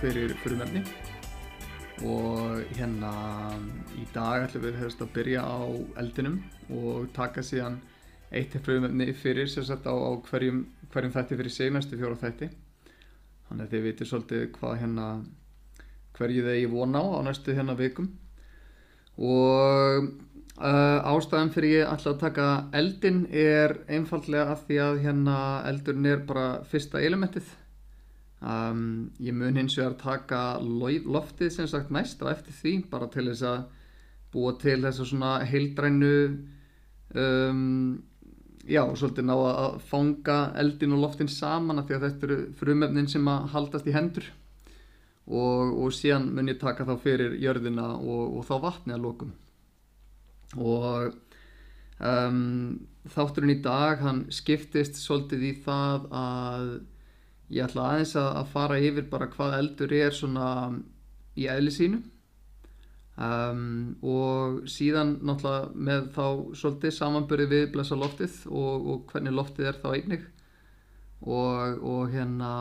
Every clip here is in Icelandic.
fyrir frumefni og hérna í dag ætlum við hefðast að byrja á eldinum og taka síðan eitt frumefni fyrir sérsagt á, á hverjum, hverjum þætti fyrir sig næstu fjóra þætti. Þannig að þið vitir svolítið hvað hérna hverju þeir vona á á næstu hérna vikum. Og Uh, ástæðan fyrir ég ætla að taka eldin er einfallega að því að hérna eldurinn er bara fyrsta elementið um, ég mun hins vegar taka loftið sem sagt næst á eftir því bara til þess að búa til þess að svona heildrænu um, já, svolítið ná að fanga eldin og loftin saman að því að þetta eru frumefnin sem að haldast í hendur. Og, og síðan mun ég taka þá fyrir jörðina og, og þá vatni að lókum og um, þátturinn í dag hann skiptist svolítið í það að ég ætla aðeins að, fara yfir bara hvað eldur er svona í eðli sínu. Um, og síðan náttúrulega með þá svolítið samanbörði við blessa loftið og, og hvernig loftið er þá einnig. Og, og hérna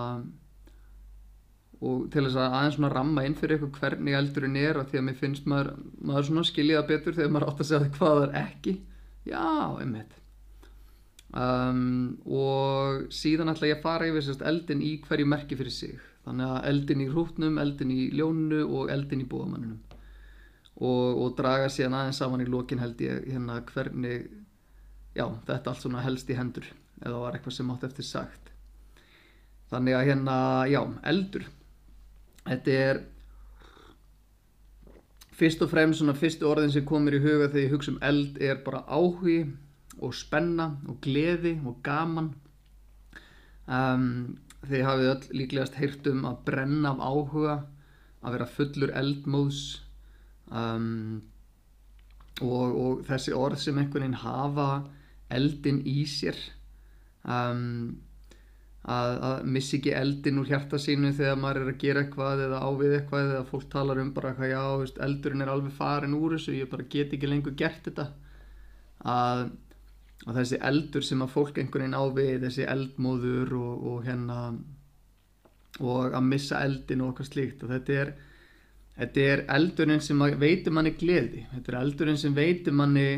og til þess að aðeins svona ramma inn fyrir eitthvað hvernig eldurinn er að því að mér finnst maður, maður svona skiljiða betur þegar maður átt að segja hvað það er ekki. Já, einmitt um, og síðan ætla ég að fara yfir sérst, eldin í hverju merki fyrir sig. Þannig að eldin í hrútnum, eldin í ljónu og eldin í bóðamannunum og, og draga síðan aðeins saman í lókin held ég hérna hvernig já, þetta allt svona helst í hendur eða var eitthvað sem átt eftir sagt. Þannig að hérna, já, eldur. Þetta er fyrst og fremst svona fyrstu orðin sem komir í huga þegar ég hugsa um eld er bara áhugi og spenna og gleði og gaman. Um, þegar hafið öll líklegast heyrt um að brenna af áhuga að vera fullur eldmóðs. Um, og, og þessi orð sem einhvern veginn hafa eldin í sér um, að, að missi ekki eldin úr hjarta sínu þegar maður er að gera eitthvað eða ávið eitthvað eða fólk talar um bara hvað já, veist, eldurinn er alveg farin úr þessu ég bara get ekki lengur gert þetta. Að, að þessi eldur sem að fólk einhvern veginn ávið þessi eldmóður og, og hérna og að missa eldin og eitthvað slíkt. Og þetta er, þetta er eldurinn sem veitur manni gleði. Þetta er eldurinn sem veitur manni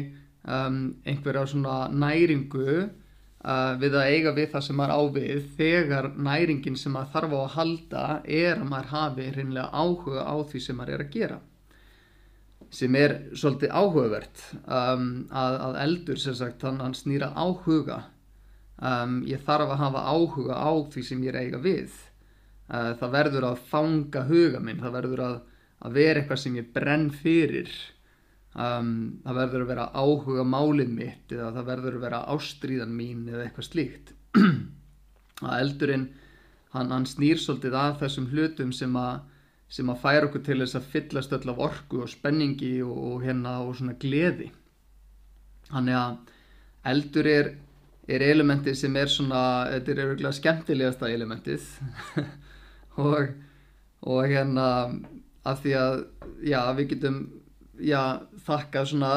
um, einhverja svona næringu uh, við að eiga við það sem maður ávið þegar næringin sem maður þarf á að halda er að maður hafi hreinlega áhuga á því sem maður er að gera sem er svolítið áhugavert um, að, að eldur sem sagt að hann snýra áhuga. Um, ég þarf að hafa áhuga á því sem ég er eiga við. Uh, það verður að fanga huga minn það verður að, að vera eitthvað sem ég brenn fyrir. Um, það verður að vera áhuga málið mitt eða það verður að vera ástríðan mín eða eitthvað slíkt. Að eldurinn hann, hann snýr svolítið að þessum hlutum sem að sem að færa okkur til þess að fyllast öll af orku og spenningi og, og hérna og svona gleði. Þannig að eldur er, er elementið sem er svona þetta er örgulega skemmtilegasta elementið. Og, og hérna af því að já við getum já þakka svona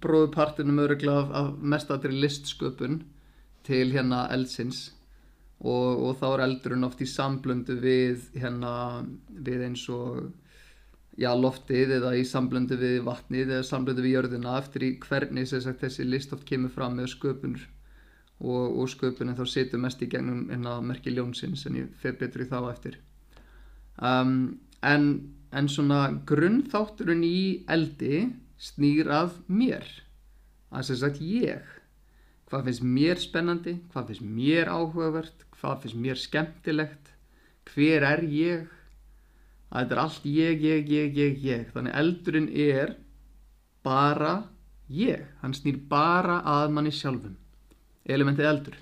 bróðupartinum öruglega af, af mestadri listsköpun til hérna eldsins og, og þá er eldurinn oft í samblöndu við hérna við eins og já loftið eða í samblöndu við vatnið eða samblöndu við jörðina eftir í hvernig sagt, þessi list oft kemur fram með sköpunur og, og sköpunin þá setur mest í gegnum hérna merki ljónsins en ég fer betur í þá eftir. Um, en, en svona grunnþátturinn í eldi snýr að mér. Að sem sagt ég. Hvað finnst mér spennandi? Hvað finnst mér áhugavert hvað finnst mér skemmtilegt? Hver er ég? Að þetta er allt ég, ég, ég, ég, ég. Þannig eldurinn er bara ég. Hann snýr bara að manni sjálfum. Elementið eldur.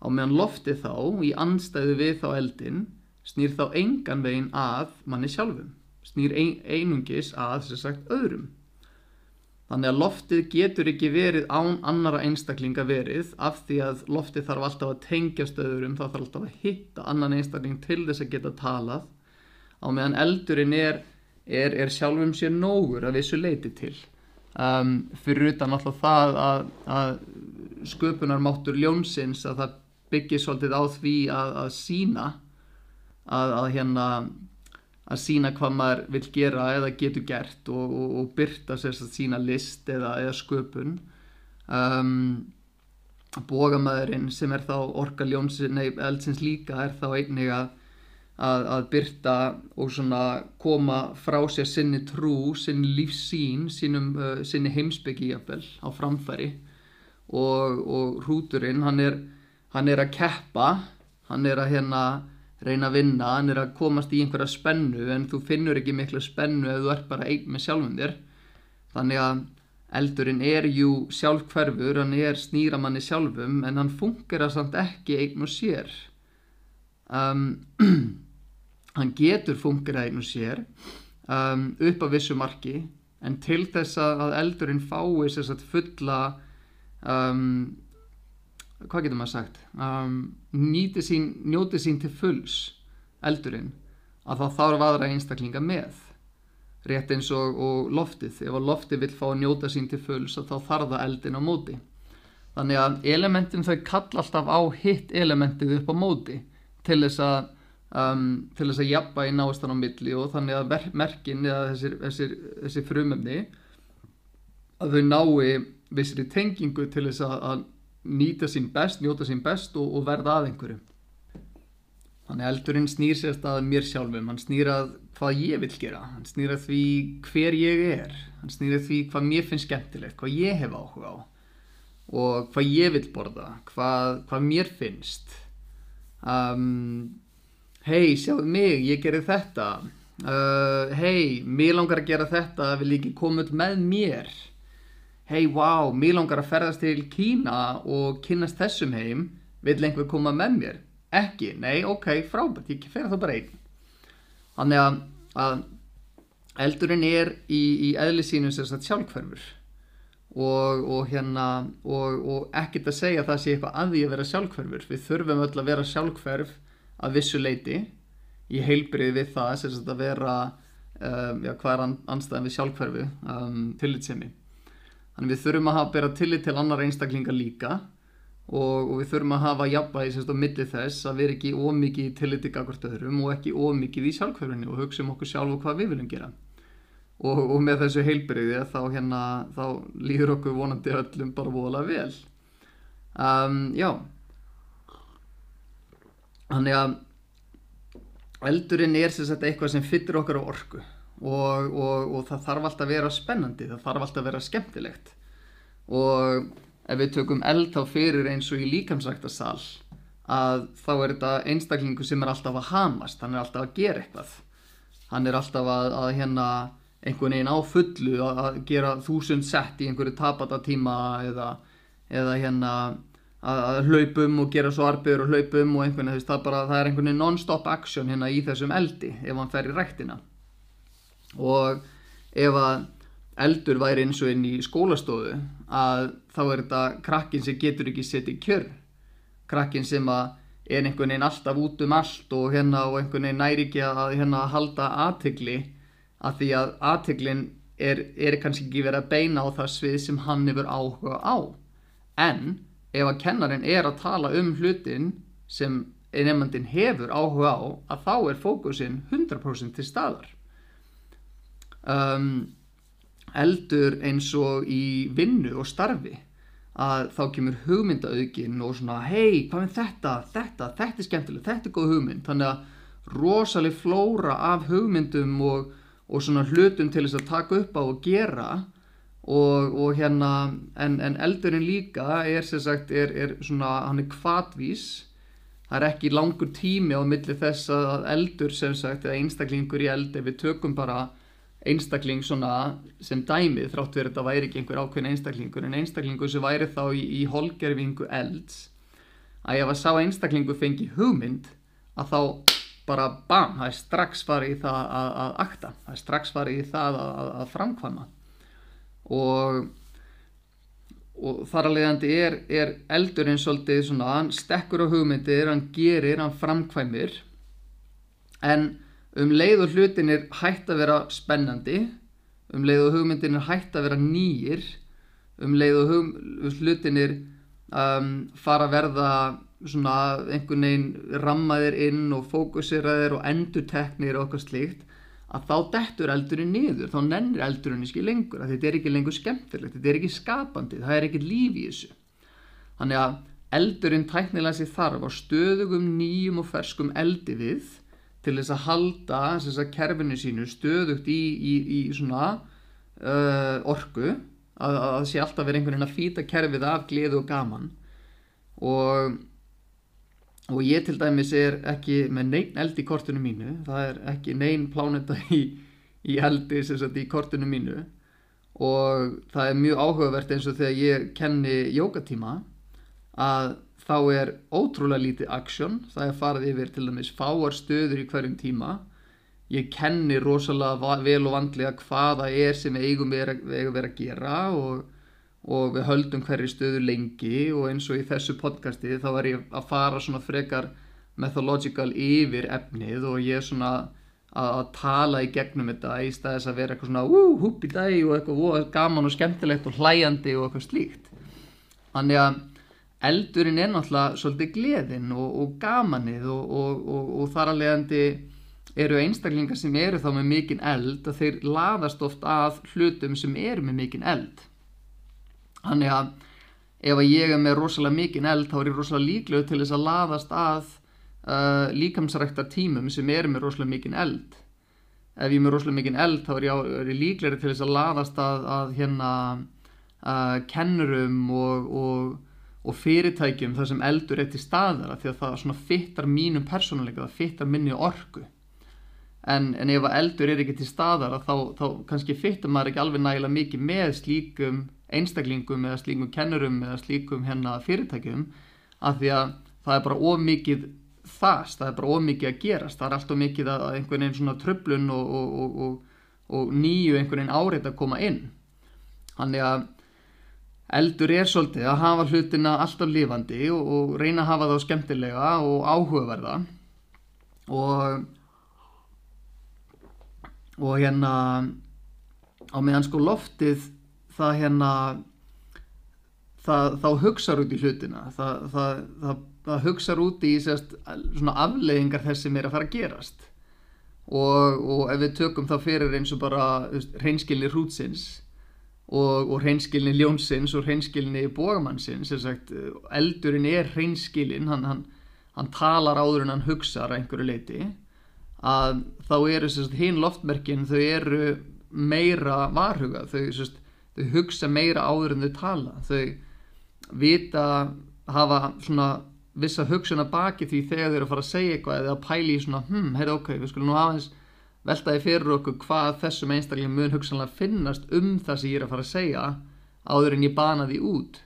Á meðan loftið þá í anstæðu við þá eldin snýr þá engan veginn að manni sjálfum. Snýr ein, einungis að sem sagt öðrum Þannig að loftið getur ekki verið án annara einstaklinga verið af því að loftið þarf alltaf að tengja stöðurum, það þarf alltaf að hitta annan einstakling til þess að geta talað á meðan eldurinn er, er, er sjálfum sér nógur að vissu leiti til. um, fyrir utan alltaf það að, að sköpunarmáttur ljónsins að það byggir svolítið á því að, að sína að, að hérna að sína hvað maður vil gera eða getur gert og, og, og byrta sér að sína list eða, eða sköpun. Um, bógamæðurinn sem er þá orka ljónsins, nei, eldsins líka er þá einnig að, að, að byrta og svona koma frá sér sinni trú, sinni lífsín, sínum, uh, sinni heimsbyggi jafnvel á framfæri. Og, og hrúturinn hann er, hann er að keppa, hann er að hérna reyna að vinna, hann er að komast í einhverja spennu en þú finnur ekki miklu spennu ef þú ert bara einn með sjálfum þér. Þannig að eldurinn er jú sjálfhverfur, hann er snýramanni sjálfum en hann funkar að samt ekki einn og sér. Um, hann getur funkar að einn og sér um, upp á vissu marki en til þess að eldurinn fái þess að fulla um, hvað getur maður sagt? Um, nýti sín, njóti sín til fulls eldurinn að þá þarf aðra einstaklinga með. Rétt eins og, og loftið. Ef loftið vil fá að njóta sín til fulls þá þarf það eldin á móti. Þannig að elementin þau kalla alltaf á hitt elementið upp á móti til þess að um, til þess að jafna í náastan á milli og þannig að merkin eða þessir, þessir, þessir frumöfni að þau nái vissri tengingu til þess að nýta sín best, njóta sín best og, og verða að einhverju. Þannig eldurinn snýr sérst að mér sjálfum. Hann snýr að hvað ég vil gera. Hann snýr að því hver ég er. Hann snýr að því hvað mér finnst skemmtilegt hvað ég hef áhuga á og hvað ég vil borða hvað, hvað mér finnst. Um, hei sjáu mig, ég gerir þetta. Uh, hei, mér langar að gera þetta vil ekki koma upp með mér hei, wow, mér langar að ferðast til Kína og kynast þessum heim, vil einhver koma með mér? Ekki, nei, ok, frábært, ég fer það bara einn. Þannig að, að eldurinn er í, í eðli sínum sem sagt sjálfhverfur og, og hérna, og, og ekkert að segja að það sé eitthvað að því að vera sjálfhverfur. Við þurfum öll að vera sjálfhverf að vissu leiti í heilbrið við það sem sagt að vera, um, já, hvað er anstæðan við sjálfhverfu, um, tillitsemi Þannig við þurfum að hafa bera tillit til annar einstaklingar líka og, og við þurfum að hafa jafnvægi semst á milli þess að vera ekki ómikið í tillit til akkord öðrum og ekki ómikið í sjálfhverfinni og hugsa um okkur sjálf og hvað við viljum gera. Og, og með þessu heilbriði þá, hérna, þá líður okkur vonandi öllum bara voðalega vel. Um, já, þannig að eldurinn er sem sagt eitthvað sem fyttir okkar á orku og, og, og það þarf alltaf að vera spennandi, það þarf alltaf að vera skemmtilegt. Og ef við tökum eld þá fyrir eins og í líkamsræktarsal að þá er þetta einstaklingu sem er alltaf að hamast, hann er alltaf að gera eitthvað. Hann er alltaf að, að hérna einhvern veginn á fullu að, gera þúsund sett í einhverju tapatatíma eða, eða hérna að, hlaupum og gera svo arbegur og hlaupum og einhvern veginn það, það er einhvern veginn non-stop action hérna í þessum eldi ef hann fer í ræktina og ef að eldur væri eins og inn í skólastofu að þá er þetta krakkin sem getur ekki setið kjör. Krakkin sem að er einhvern veginn alltaf út um allt og hérna og einhvern veginn næri ekki að hérna halda aðtegli að því að aðteglin er, er kannski ekki verið að beina á það svið sem hann hefur áhuga á. En ef að kennarin er að tala um hlutin sem nefnandin hefur áhuga á að þá er fókusin 100% til staðar um, eldur eins og í vinnu og starfi að þá kemur hugmyndaaukin og svona hei hvað er þetta, þetta, þetta er skemmtilegt, þetta er góð hugmynd. Þannig að rosalega flóra af hugmyndum og, og svona hlutum til þess að taka upp á og gera og, og hérna en, en eldurinn líka er sem sagt er, er svona, hann er kvatvís það er ekki langur tími á milli þess að eldur sem sagt eða einstaklingur í eld ef við tökum bara einstakling svona sem dæmið þrátt verið þetta væri ekki einhver ákveðin einstaklingur en einstaklingur sem væri þá í, í holgerfingu elds að ef að sá einstaklingu fengi hugmynd að þá bara bam, það er strax farið í það að, að akta, það er strax farið í það að, að, að framkvæma. Og og þar að leiðandi er, er eldurinn svolítið svona, hann stekkur á hugmyndir, hann gerir, hann framkvæmir en um leið og hlutin er hægt að vera spennandi um leið og hugmyndin er hægt að vera nýjir um leið og hug, hlutinir um, fara að verða svona einhvern veginn rammaðir inn og fókuseraðir og endurteknir og okkar slíkt að þá dettur eldurinn niður, þá nennir eldurinn ekki lengur, þetta er ekki lengur skemmtilegt, þetta er ekki skapandi, það er ekki líf í þessu. Þannig að eldurinn tæknilega sér þarf á stöðugum nýjum og ferskum eldi við til þess að halda þess að kerfinu sínu stöðugt í, í, í svona uh, orku, að það sé alltaf verið einhvern veginn að fýta kerfið af gleðu og gaman. Og og ég til dæmis er ekki með neinn eld í kortinu mínu það er ekki neinn plánenda í, í eldi sem sagt í kortinu mínu. Og það er mjög áhugavert eins og þegar ég kenni jókatíma að þá er ótrúlega lítið aksjón það er farið yfir til dæmis fáar stöður í hverjum tíma. Ég kenni rosalega vel og vandlega hvaða er sem eigum við að vera að gera og og við höldum hverju stöðu lengi. Og eins og í þessu podcasti þá er ég að fara svona frekar methodological yfir efnið og ég er svona að, tala í gegnum þetta í staðis að vera eitthvað svona úh, húp í dag og eitthvað ó, gaman og skemmtilegt og hlæjandi og eitthvað slíkt. Þannig að eldurinn er náttúrulega svolítið gleðin og, og gamanið og, og, og þar að leiðandi eru einstaklingar sem eru þá með mikinn eld að þeir laðast oft að hlutum sem eru með mikinn eld Þannig að ef ég er með rosalega mikinn eld þá er ég rosalega líklegur til þess að laðast að uh, líkamsræktar tímum sem er með rosalega mikinn eld. Ef ég er með rosalega mikinn eld þá er ég, ég líklegur til þess að laðast að, að hérna uh, kennurum og, og, og fyrirtækjum þar sem eldur er til staðara því að það svona fittar mínum persónuleika, það fittar minni orku. En, en ef eldur er ekki til staðara þá, þá kannski fittar maður ekki alveg nægilega mikið með slíkum einstaklingum eða slíkum kennurum eða slíkum hérna fyrirtækjum af því að það er bara ómikið þast, það er bara ómikið að gerast það er alltaf mikið að einhvern veginn svona tröflun og, og, og, og nýju einhvern veginn áreit að koma inn þannig að eldur er svolítið að hafa hlutina alltaf lifandi og reyna að hafa þá skemmtilega og áhugaverða. Og og hérna á meðan sko loftið það hérna það, þá hugsaður út í hlutina. Það, það, það hugsaður út í sérst, svona afleiðingar þess sem er að fara að gerast. Og, og ef við tökum þá fyrir eins og bara reynskilni hrútsins og, og reynskilni ljónsins og reynskilni bógamannsins eldurinn er reynskilin hann, hann, hann talar áður en hann hugsaður að einhverju leiti að þá eru hinn loftmerkin þau eru meira varhuga þau sérst, þau hugsa meira áður en þau tala þau vita hafa svona vissa hugsun að baki því þegar þau eru að fara að segja eitthvað eða að pæli í svona hm, heyrðu ok, við skulum nú aðeins veltaði fyrir okkur hvað þessum einstaklega mun hugsanlega finnast um það sem ég er að fara að segja áður en ég bana því út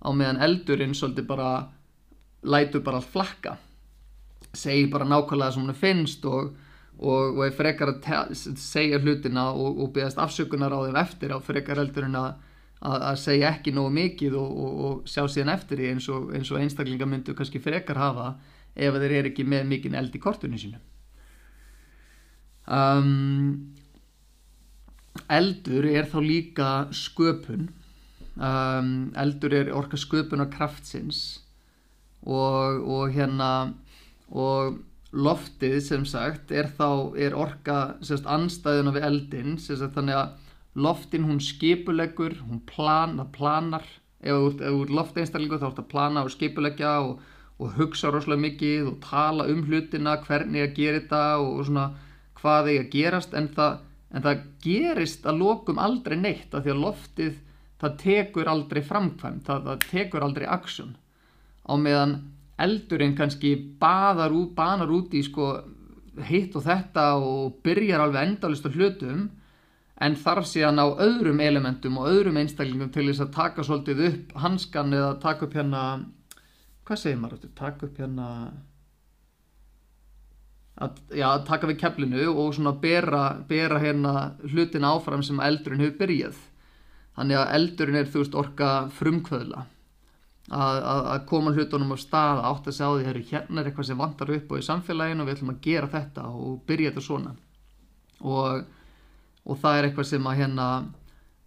á meðan eldurinn svolítið bara lætur bara að flakka. Segi bara nákvæmlega sem hann finnst og og, og er frekar að segja hlutina og, og byggast afsökunar á þeim eftir á frekar heldur en að, að, segja ekki nógu mikið og, sjá síðan eftir því eins og eins einstaklinga myndu kannski frekar hafa ef þeir eru ekki með mikinn eld í kortunni sínu um, eldur er þá líka sköpun. Um, eldur er orka sköpun á kraftsins og hérna og loftið sem sagt er þá er orka sérst, anstæðuna við eldin sérst, þannig að loftin hún skipuleggur hún plana, planar. Ef þú ert lofteinstallingu þá ert að plana og skipuleggja og, og hugsa rosalega mikið og tala um hlutina hvernig að gera þetta og, og svona hvað að gerast en það, en það gerist að lokum aldrei neitt af því að loftið það tekur aldrei framkvæm það, það tekur aldrei aksjón á meðan eldurinn kannski baðar út, banar út í sko hitt og þetta og byrjar alveg endalist á hlutum en þarf síðan á öðrum elementum og öðrum einstaklingum til þess að taka svolítið upp hanskan eða taka upp hérna hvað segir maður þetta, taka upp hérna að, já, taka við keflinu og svona bera, bera hérna hlutin áfram sem eldurinn hefur byrjað. Þannig að eldurinn er þú veist orka frumkvöðla. Að, að, að koma hlutunum á stað átt að segja á því að hérna er eitthvað sem vantar upp á í samfélaginu og við ætlum að gera þetta og byrja þetta svona. Og, og það er eitthvað sem að hérna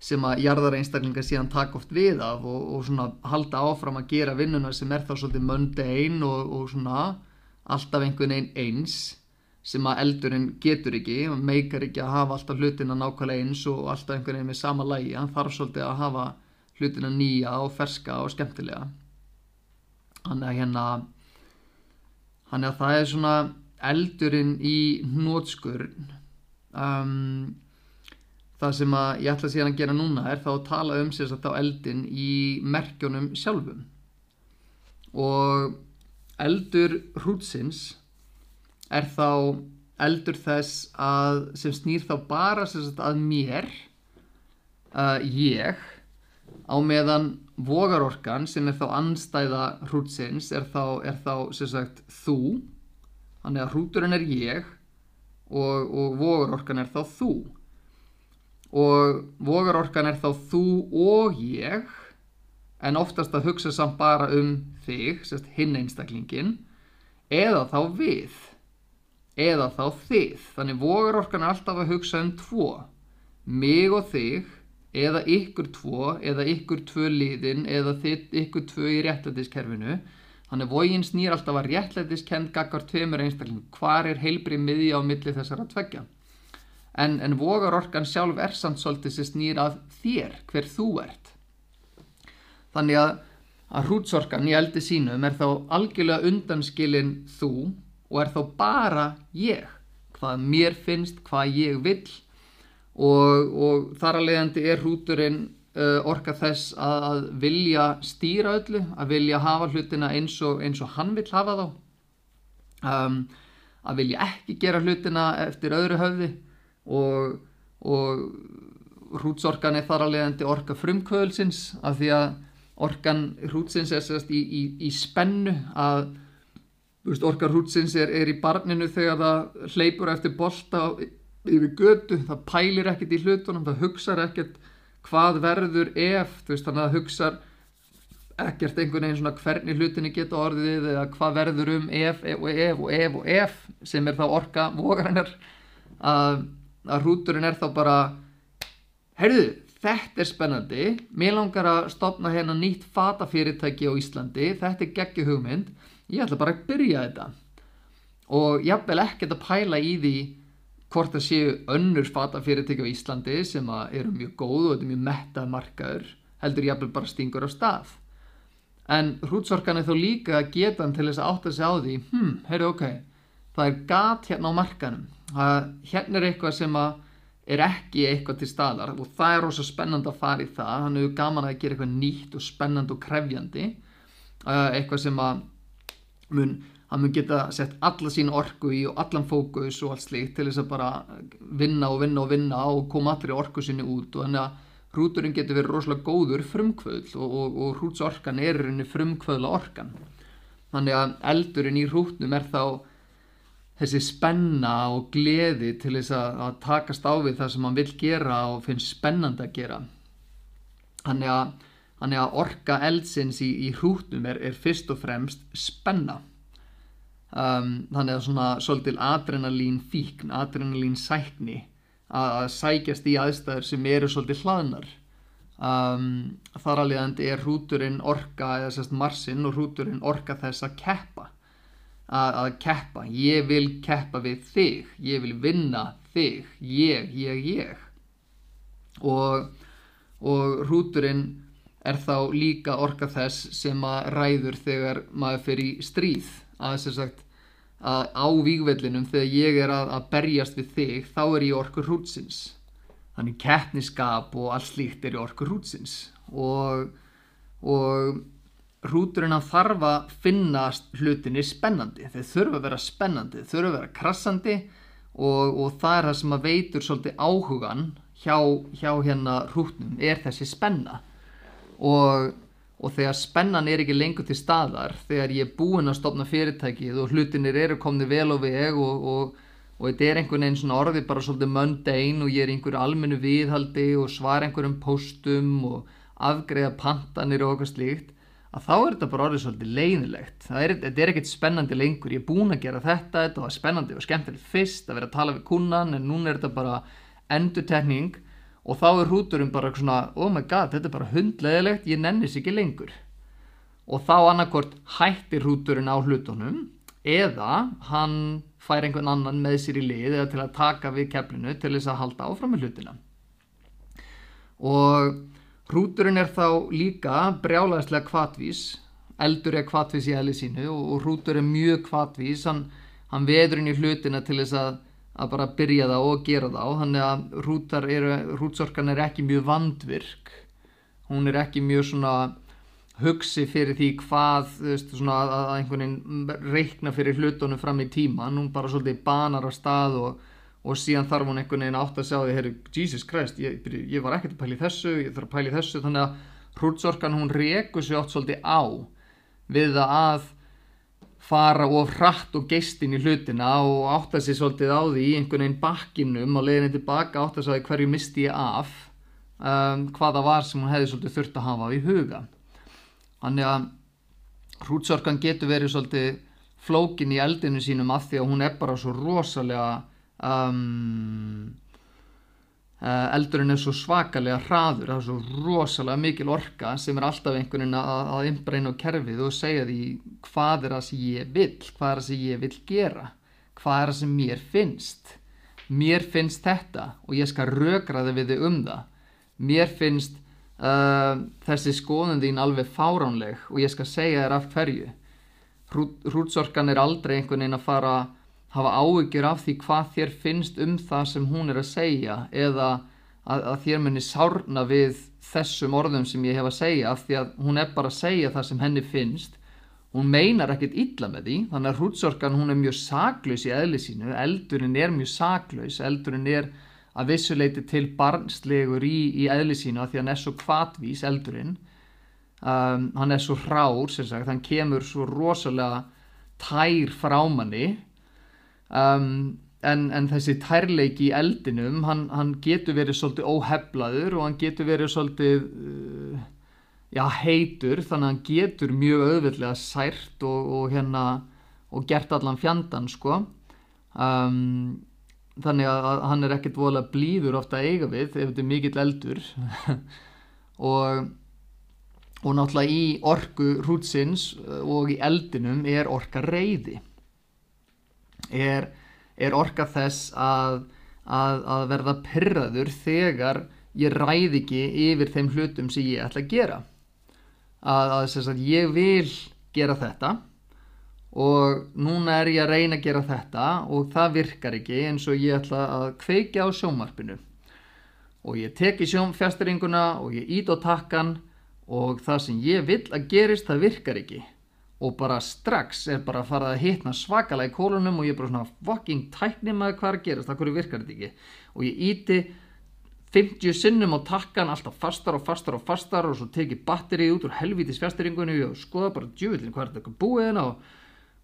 sem að jarðar einstaklingar síðan taka oft við af og, og svona halda áfram að gera vinnuna sem er þá svolítið mundane og, og svona alltaf einhvern veginn eins sem að eldurinn getur ekki og meikar ekki að hafa alltaf hlutina nákvæmlega eins og alltaf einhvern veginn með sama lægi hann þarf svolítið að hafa hlutina nýja og ferska og skemmtilega. Hann er hérna hann er að það er svona eldurinn í nótskurn um það sem að ég ætla síðan að gera núna er þá að tala um sérstaklega á eldin í merkjónum sjálfum. Og eldur hrútsins er þá eldur þess að sem snýr þá bara sérstaklega að mér uh, ég á meðan vogarorkan sem er þá anstæða hrútsins er þá, er þá sérstaklega þú. Þannig að hrúturinn er ég og, og vogarorkan er þá þú. Og vogarorkan er þá þú og ég en oftast að hugsa samt bara um þig, hinn einstaklingin eða þá við eða þá þið. Þannig vogarorkan er alltaf að hugsa um tvo. Mig og þig eða ykkur tvo eða ykkur tvö liðin eða þið, ykkur tvö í réttlætiskerfinu. Þannig voginn snýr alltaf að réttlætiskend gaggar tveimur einstakling hvar er heilbrið miðja á milli þessara tveggja? En, en vogarorkan sjálf er samt svolítið sem snýr að þér, hver þú ert. Þannig að, að hrútsorkan í eldi sínum er þá algjörlega undanskilin þú og er þá bara ég, hvað mér finnst, hvað ég vil og, og þar að leiðandi er hrúturinn uh, orka þess að, að vilja stýra öllu, að vilja hafa hlutina eins og, eins og hann vil hafa þá, um, að vilja ekki gera hlutina eftir öðru höfði og, og hrútsorkan er þar að leiðandi orka frumkvölsins af því að orkan hrútsins er sérst í, í, í spennu að veist, orka hrútsins er, er í barninu þegar það hleypur eftir bolta yfir götu, það pælir ekkert í hlutunum, það hugsaður ekkert hvað verður ef, veist þannig að það hugsaður ekkert einhvern veginn svona hvernig hlutinni geta orðið eða hvað verður um ef, ef og ef og ef og ef sem er þá orka vogarinnar að að hrúturinn er þá bara heyrðu, þetta er spennandi. Mér langar að stopna hérna nýtt fatafyrirtæki á Íslandi. Þetta er geggi hugmynd ég ætla bara að byrja þetta. Og vil ekkert að pæla í því hvort það séu önnur fatafyrirtæki á Íslandi sem eru mjög góð og þetta er mjög mettað markaður heldur vil bara stingur á stað. En hrútsorkan er þó líka getan til þess að átta sig á því hm, heyrðu ok það er gat hérna á markanum að hérna er eitthvað sem er ekki eitthvað til staðar og það er rosa spennand að fara í það. Hann hefur gaman að gera eitthvað nýtt og spennand og krefjandi. Eitthvað sem að mun, hann mun geta sett alla sín orku í og allan fókus og allt slíkt til þess að bara vinna og vinna og vinna og koma allir orku sinni út. Og þannig að hrúturinn getur verið rosalega góður frumkvöðl og, og, og hrútsorkan er frumkvöðla orkan. Þannig að eldurinn í hrútnum er þá þessi spenna og gleði til þess að, að takast á við það sem hann vil gera og finnst spennand að gera. Þannig að, þannig að orka eldsins í, í hrútnum er, er fyrst og fremst spenna. Um, þannig að svona svolítil adrenalín fíkn, adrenalín sækni að sækjast í aðstæður sem eru svolítil hlaðnar. Um, þar alveg er hrúturinn orka eða sérst marsinn og hrúturinn orka þess að keppa. Að, að keppa. Ég vil keppa við þig. Ég vil vinna þig. Ég, ég, ég. Og, og hrúturinn er þá líka orka þess sem að ræður þegar maður fyrir stríð. Að þess að sagt að á vígvellinum þegar ég er að, að berjast við þig þá er ég orkur hrútsins. Þannig keppniskap og allt slíkt er ég orkur hrútsins. Og, og hrúturinn að þarf að finnast hlutinni spennandi. Þeir þurfa að vera spennandi, þeir þurfa að vera krassandi og, og það er það sem að veitur svolítið áhugan hjá, hjá hérna hrútnum er þessi spenna og, og þegar spennan er ekki lengur til staðar þegar ég er búinn að stopna fyrirtækið og hlutinir eru komni vel á veg og, og þetta er einhvern veginn svona orði bara svolítið mundane og ég er einhverju almennu viðhaldi og svar einhverjum postum og afgreða pantanir og okkar slíkt að þá er þetta bara orðið svolítið leiðilegt er, þetta er ekkert spennandi lengur. Ég er búin að gera þetta, þetta var spennandi og skemmtilegt fyrst að vera að tala við kunnan en núna er þetta bara endur tekning og þá er hrúturinn bara svona oh my god, þetta er bara hundleðilegt, ég nennis ekki lengur. Og þá annarkort hættir hrúturinn á hlutunum eða hann fær einhvern annan með sér í lið eða til að taka við keflinu til þess að halda áfram með hlutina. Og hrúturinn er þá líka brjálæðislega kvatvís eldur er kvatvís í eðli sínu og hrútur er mjög kvatvís hann, hann veður inn í hlutina til þess að, að bara byrja það og gera það þannig að hrútar eru, hrútsorkan er ekki mjög vandvirk. Hún er ekki mjög svona hugsi fyrir því hvað veist, svona, að einhvern veginn reikna fyrir hlutunum fram í tíman hún bara svolítið banar á stað og, og síðan þarf hún einhvern veginn átt að því hey, Jesus Christ, ég, ég var ekkert að pæli þessu ég þarf að pæli þessu. Þannig að hrútsorkan hún reikur sér átt svolítið á við það að fara of hratt og geistin í hlutina og átt að sér svolítið á því í einhvern veginn bakkinum og leiðin tilbaka átt að sjá því hverju misti ég af um, hvaða var sem hún hefði svolítið þurft að hafa í huga. Þannig að hrútsorkan getur verið svolítið flókin í eldinu sínum af því að hún er bara svo rosalega um, eldurinn er svo svakalega hraður, það er svo rosalega mikil orka sem er alltaf einhvern veginn að, að innbreyna á kerfið og segja því hvað er það sem ég vil, hvað er það sem ég vil gera, hvað er það sem mér finnst. Mér finnst þetta og ég skal rögra þið við þið um það. Mér finnst uh, þessi skoðun þín alveg fáránleg og ég skal segja þér af hverju hrútsorkan er aldrei einhvern veginn að fara hafa áhyggjur af því hvað þér finnst um það sem hún er að segja eða að, að þér muni sárna við þessum orðum sem ég hef að segja af því að hún er bara að segja það sem henni finnst. Hún meinar ekkert illa með því þannig að hrútsorkan hún er mjög saklaus í eðli sínu eldurinn er mjög saklaus eldurinn er að vissuleiti til barnslegur í, í eðli sína því hann er svo kvatvís eldurinn. Um, hann er svo hrár sagt, hann kemur svo rosalega tær frámanni um, en, en þessi tærleiki í eldinum hann, hann getur verið svolítið óheflaður og hann getur verið svolítið uh, já, heitur þannig að hann getur mjög auðvitlega sært og, og hérna og gert allan fjandan sko. Um, þannig að hann er ekkert volið að blíður ofta eiga við ef þetta er mikill eldur. Og, og náttúrulega í orgu hrútsins og í eldinum er orka reyði er, er orka þess að, að, að verða pyrraður þegar ég ræði ekki yfir þeim hlutum sem ég ætla að gera. Að, að, að ég vil gera þetta og núna er ég að reyna að gera þetta og það virkar ekki eins og ég ætla að kveika á sjómarpinu og ég teki sjónfjastiringuna og ég ít á takkan og það sem ég vil að gerist það virkar ekki og bara strax er bara að fara að hitna svakalega í kólunum og ég er bara svona fucking tækni maður hvað að gerast, það hverju virkar þetta ekki? Og ég íti 50 sinnum á takkan alltaf fastar og fastar og fastar og svo teki batterið út úr helvítis fjastiringunni og skoða bara djúvillin hvað er þetta? Búið hérna? Og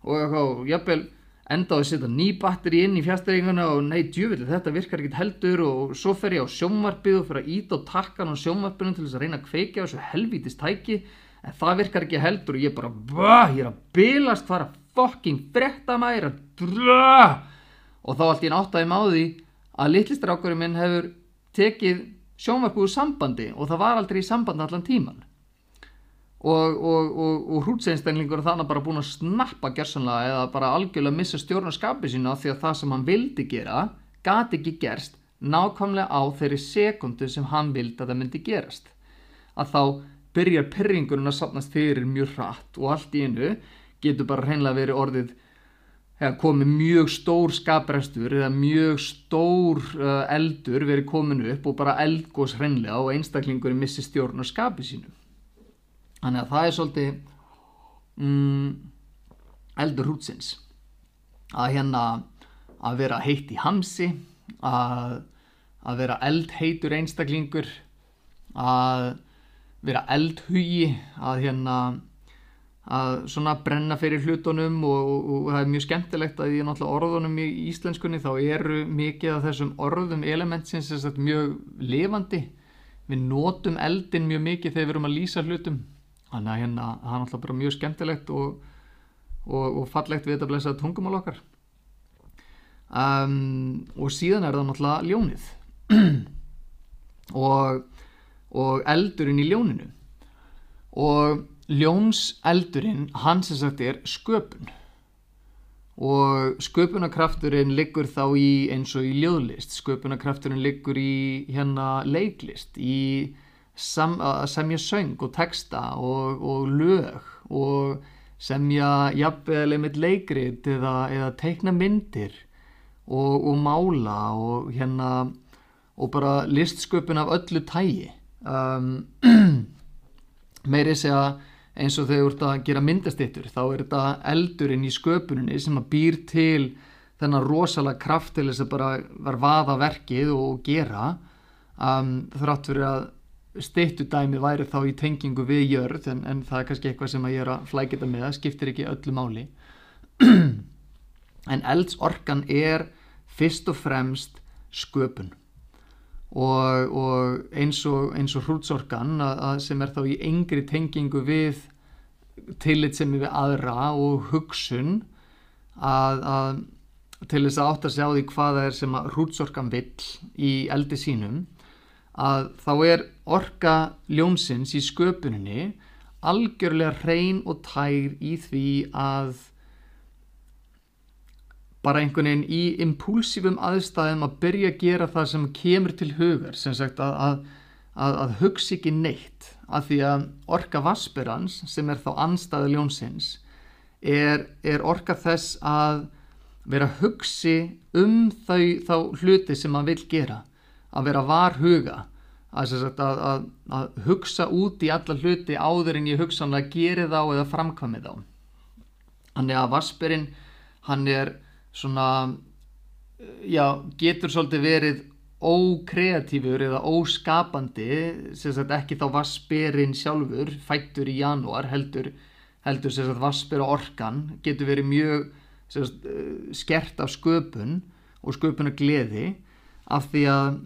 og eitthvað, jafnvel endaði að setja ný batteri inn í fjastæringuna og nei, djúvillig, þetta virkar ekkert heldur. Og svo fer ég á sjómarpið og fer að íta á takkan á sjómarpinu til þess að reyna að kveika þessu helvítist tæki en það virkar ekki heldur og ég bara bah, ég er að bylast, hvað er að fokking bretta maður og þá allt ég náttaði máði að litlistrákurinn minn hefur tekið sjómarpið úr sambandi og það var aldrei í sambandi allan tíman og, og, og, og hrútseinstænglingur þannig bara búin að snappa gerðsanlega eða bara algjörlega missa stjórnarskapi sína því að það sem hann vildi gera gati ekki gerst nákvæmlega á þeirri sekundu sem hann vildi að það myndi gerast. Að þá byrjar perringurinn að sapnast fyrir mjög hratt og allt í einu getur bara hreinlega verið orðið komið mjög stór skapræstur eða mjög stór uh, eldur verið komin upp og bara eldgós hreinlega og einstaklingurinn missi stjórnarskapi sínu. Þannig að það er svolítið mm, eldur hútsins að hérna að vera heitt í hamsi að, að vera eldheitur einstaklingur að vera eldhugi að hérna að svona brenna fyrir hlutunum og, og, og það er mjög skemmtilegt að í náttúrulega orðunum í íslenskunni þá eru mikið af þessum orðum elementsins mjög lifandi. Við notum eldin mjög mikið þegar við erum að lýsa hlutum. Þannig að hérna það er náttúrulega bara mjög skemmtilegt og, og, fallegt við þetta blessaða tungumál okkar. Um, og síðan er það náttúrulega ljónið. Og, og eldurinn í ljóninu. Og ljónseldurinn hans er sagt er sköpun. Og sköpunarkrafturinn liggur þá í eins og í ljóðlist sköpunarkrafturinn liggur í hérna leiklist í að semja söng og texta og, og lög og semja jafnvegileg með leikrit eða, eða teikna myndir og, og mála og hérna og bara listsköpun af öllu tægi um, meiri segja eins og þegar þú ert að gera myndastittur þá er þetta eldurinn í sköpuninni sem að býr til þennan rosalega kraft til þess að bara vera vaða verkið og gera. Um, þrátt fyrir að stittudæmi væri þá í tengingu við jörð en, en það er kannski eitthvað sem að ég er að flækita með, það skiptir ekki öllu máli. En eldsorkan er fyrst og fremst sköpun og, og eins og, og að sem er þá í engri tengingu við tillit sem er við aðra og hugsun að, að til þess að átt að sjá því hvað það er sem að hrútsorkan vill í eldi sínum að þá er orka ljónsins í sköpuninni algjörlega hrein og tær í því að bara einhvern veginn í impulsífum aðstæðum að byrja að gera það sem kemur til hugar sem sagt að, að, að, að hugsa ekki neitt. Af því að orka vaspirans sem er þá anstæðu ljónsins er, er orka þess að vera hugsi um þau þá hluti sem maður vil gera að vera varhuga að, að, að, að hugsa út í alla hluti áður en ég hugsanlega geri þá eða framkvæmi þá. Þannig að Vaspirinn hann er svona já, getur svolítið verið ókreatífur eða óskapandi sagt, ekki þá Vaspirinn sjálfur fættur í janúar heldur, heldur sagt, Vaspir og orkan getur verið mjög sagt, skert af sköpun og sköpun og gleði af því að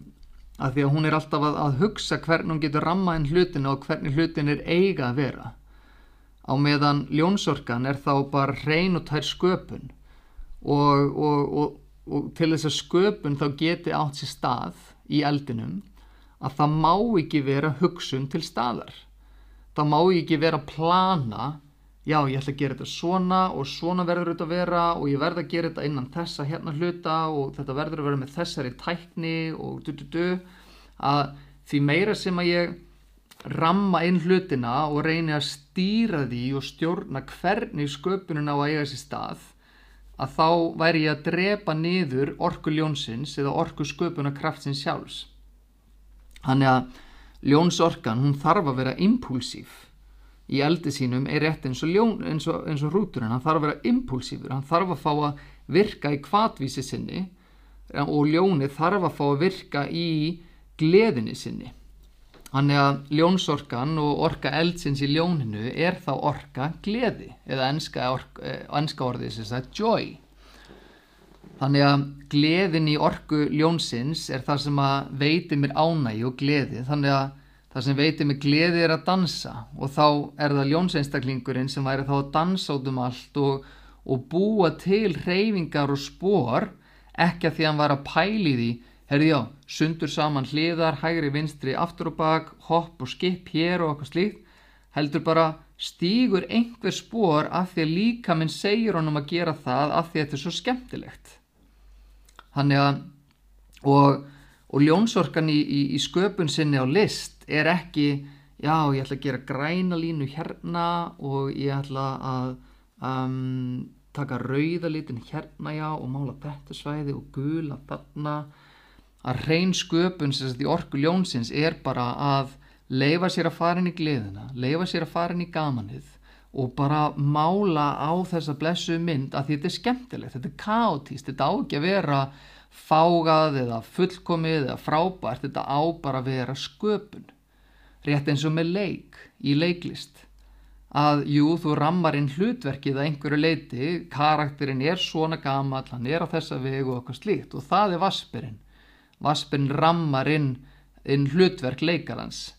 af því að hún er alltaf að, að hugsa hvernig hún getur ramma inn hlutinu og hvernig hlutin er eiga að vera. Á meðan ljónsorkan er þá bara hrein og tær sköpun og, og, og, og til þess að sköpun þá geti átt sér stað í eldinum að það má ekki vera hugsun til staðar. Það má ekki vera plana já ég ætla að gera þetta svona og svona verður þetta að vera og ég verð að gera þetta innan þessa hérna hluta og þetta verður að vera með þessari tækni og du du du. Að því meira sem að ég ramma inn hlutina og reyni að stýra því og stjórna hvernig sköpunin á að eiga sér stað að þá væri ég að drepa niður orku ljónsins eða orku sköpuna kraftsins sjálfs. Þannig að ljónsorkan hún þarf að vera impulsív í eldi sínum er rétt eins og, ljón, eins og, eins og rúturinn, hann þarf að vera impulsífur, hann þarf að fá að virka í kvatvísi sinni og ljóni þarf að fá að virka í gleðinni sinni. Þannig að ljónsorkan og orka eldsins í ljóninu er þá orka gleði eða enska, orka, eh, enska orðið sem sagt joy. Þannig að gleðin í orku ljónsins er það sem að veiti mér ánægi og gleði. Þannig að Það sem veitir mig gleði er að dansa og þá er það ljónseinstaklingurinn sem væri þá að dansa út um allt og, og búa til reyfingar og spór ekki að því að hann var að pæli því herði já, sundur saman hliðar, hægri, vinstri, aftur og bak, hopp og skip hér og eitthvað slíkt heldur bara stýgur einhver spór af því að líka minn segir honum að gera það af því að þetta er svo skemmtilegt. Þannig að og, og ljónsorkan í, í, í sköpun sinni á list er ekki já ég ætla að gera græna línu hérna og ég ætla að um, taka rauðalitin hérna já og mála þetta svæði og gula þarna að reyn sköpun í orku ljónsins er bara að leifa sér að fara inn í gleðina leifa sér að fara inn í gamanið og bara mála á þessa blessu mynd að þetta er skemmtilegt, þetta er kátíst, þetta á ekki að vera fágað eða fullkomið eða frábært, þetta á bara að vera sköpun. Rétt eins og með leik í leiklist að jú þú rammar inn hlutverkið að einhverju leiti, karakterinn er svona gammal, hann er á þessa vegu og eitthvað slíkt og það er Vaspirinn Vaspirinn rammar inn, inn hlutverk leikarans.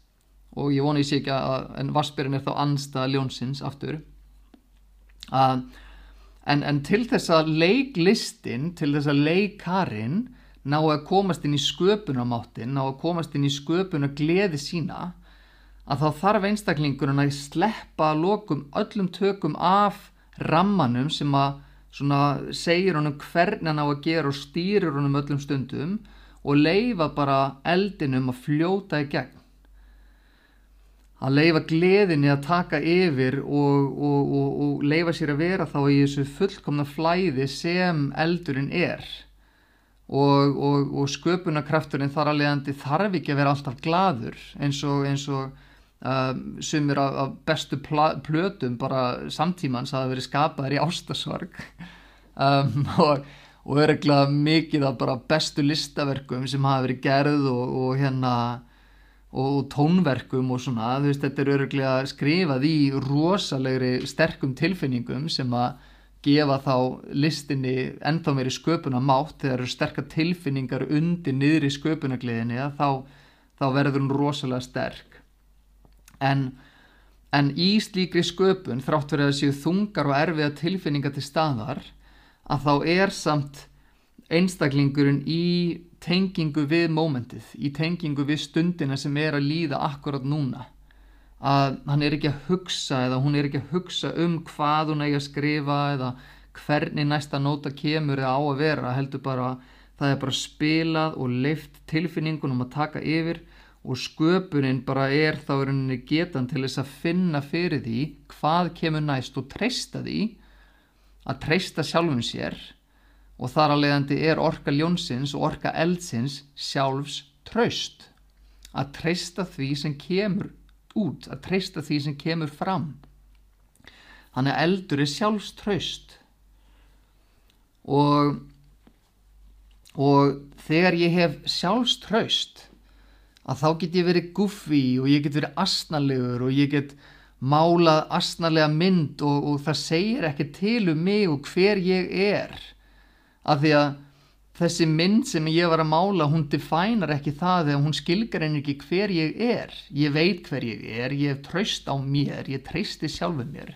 Og ég vona ég sé ekki að en Vaspirinn er þá anstað ljónsins aftur. Að en, en til þess að leiklistin til þess að leikarinn ná að komast inn í sköpunamáttin, ná að komast inn í sköpuna gleði sína að þá þarf einstaklingurinn að sleppa lokum öllum tökum af rammanum sem að segir honum hvernig hann á að gera og stýrir honum öllum stundum og leifa bara eldinum að fljóta í gegn. Að leifa gleðinni að taka yfir og, og, og, og leifa sér að vera þá í þessu fullkomna flæði sem eldurinn er. Og sköpunarkrafturinn þar að leiðandi þarf ekki að vera alltaf gladur eins og eins Um, sumir af, af bestu plötum bara samtímans hafa verið skapaðir í ástasorg um, og, og öruglega mikið af bara bestu listaverkum sem hafa verið gerð og, og hérna og tónverkum og svona þú veist þetta er öruglega skrifað í rosalegri sterkum tilfinningum sem að gefa þá listinni ennþá meiri sköpuna mátt þegar eru sterkar tilfinningar undir niður í sköpunagliðinni þá, þá verður hún rosalega sterk. En, en í slíkri sköpun þrátt verið að séu þungar og erfiða tilfinningar til staðar að þá er samt einstaklingurinn í tengingu við mómentið, í tengingu við stundina sem er að líða akkurat núna. Að hann er ekki að hugsa eða hún er ekki að hugsa um hvað hún eigi að skrifa eða hvernig næsta nóta kemur eða á að vera heldur bara það er bara spilað og leift tilfinningunum að taka yfir og sköpunin bara er þá er henni getan til þess að finna fyrir því hvað kemur næst og treysta því að treysta sjálfum sér og þar að leiðandi er orka ljónsins og orka eldsins sjálfs tröst að treysta því sem kemur út, að treysta því sem kemur fram. Þannig að eldur er sjálfs tröst og og þegar ég hef sjálfs tröst að þá get ég verið guffi og ég get verið asnalegur og ég get málað asnalega mynd og, og það segir ekki til um mig og hver ég er. Af því að þessi mynd sem ég var að mála hún defænar ekki það þegar hún skilgar en ekki hver ég er. Ég veit hver ég er, ég hef tröst á mér ég treysti sjálfuð mér.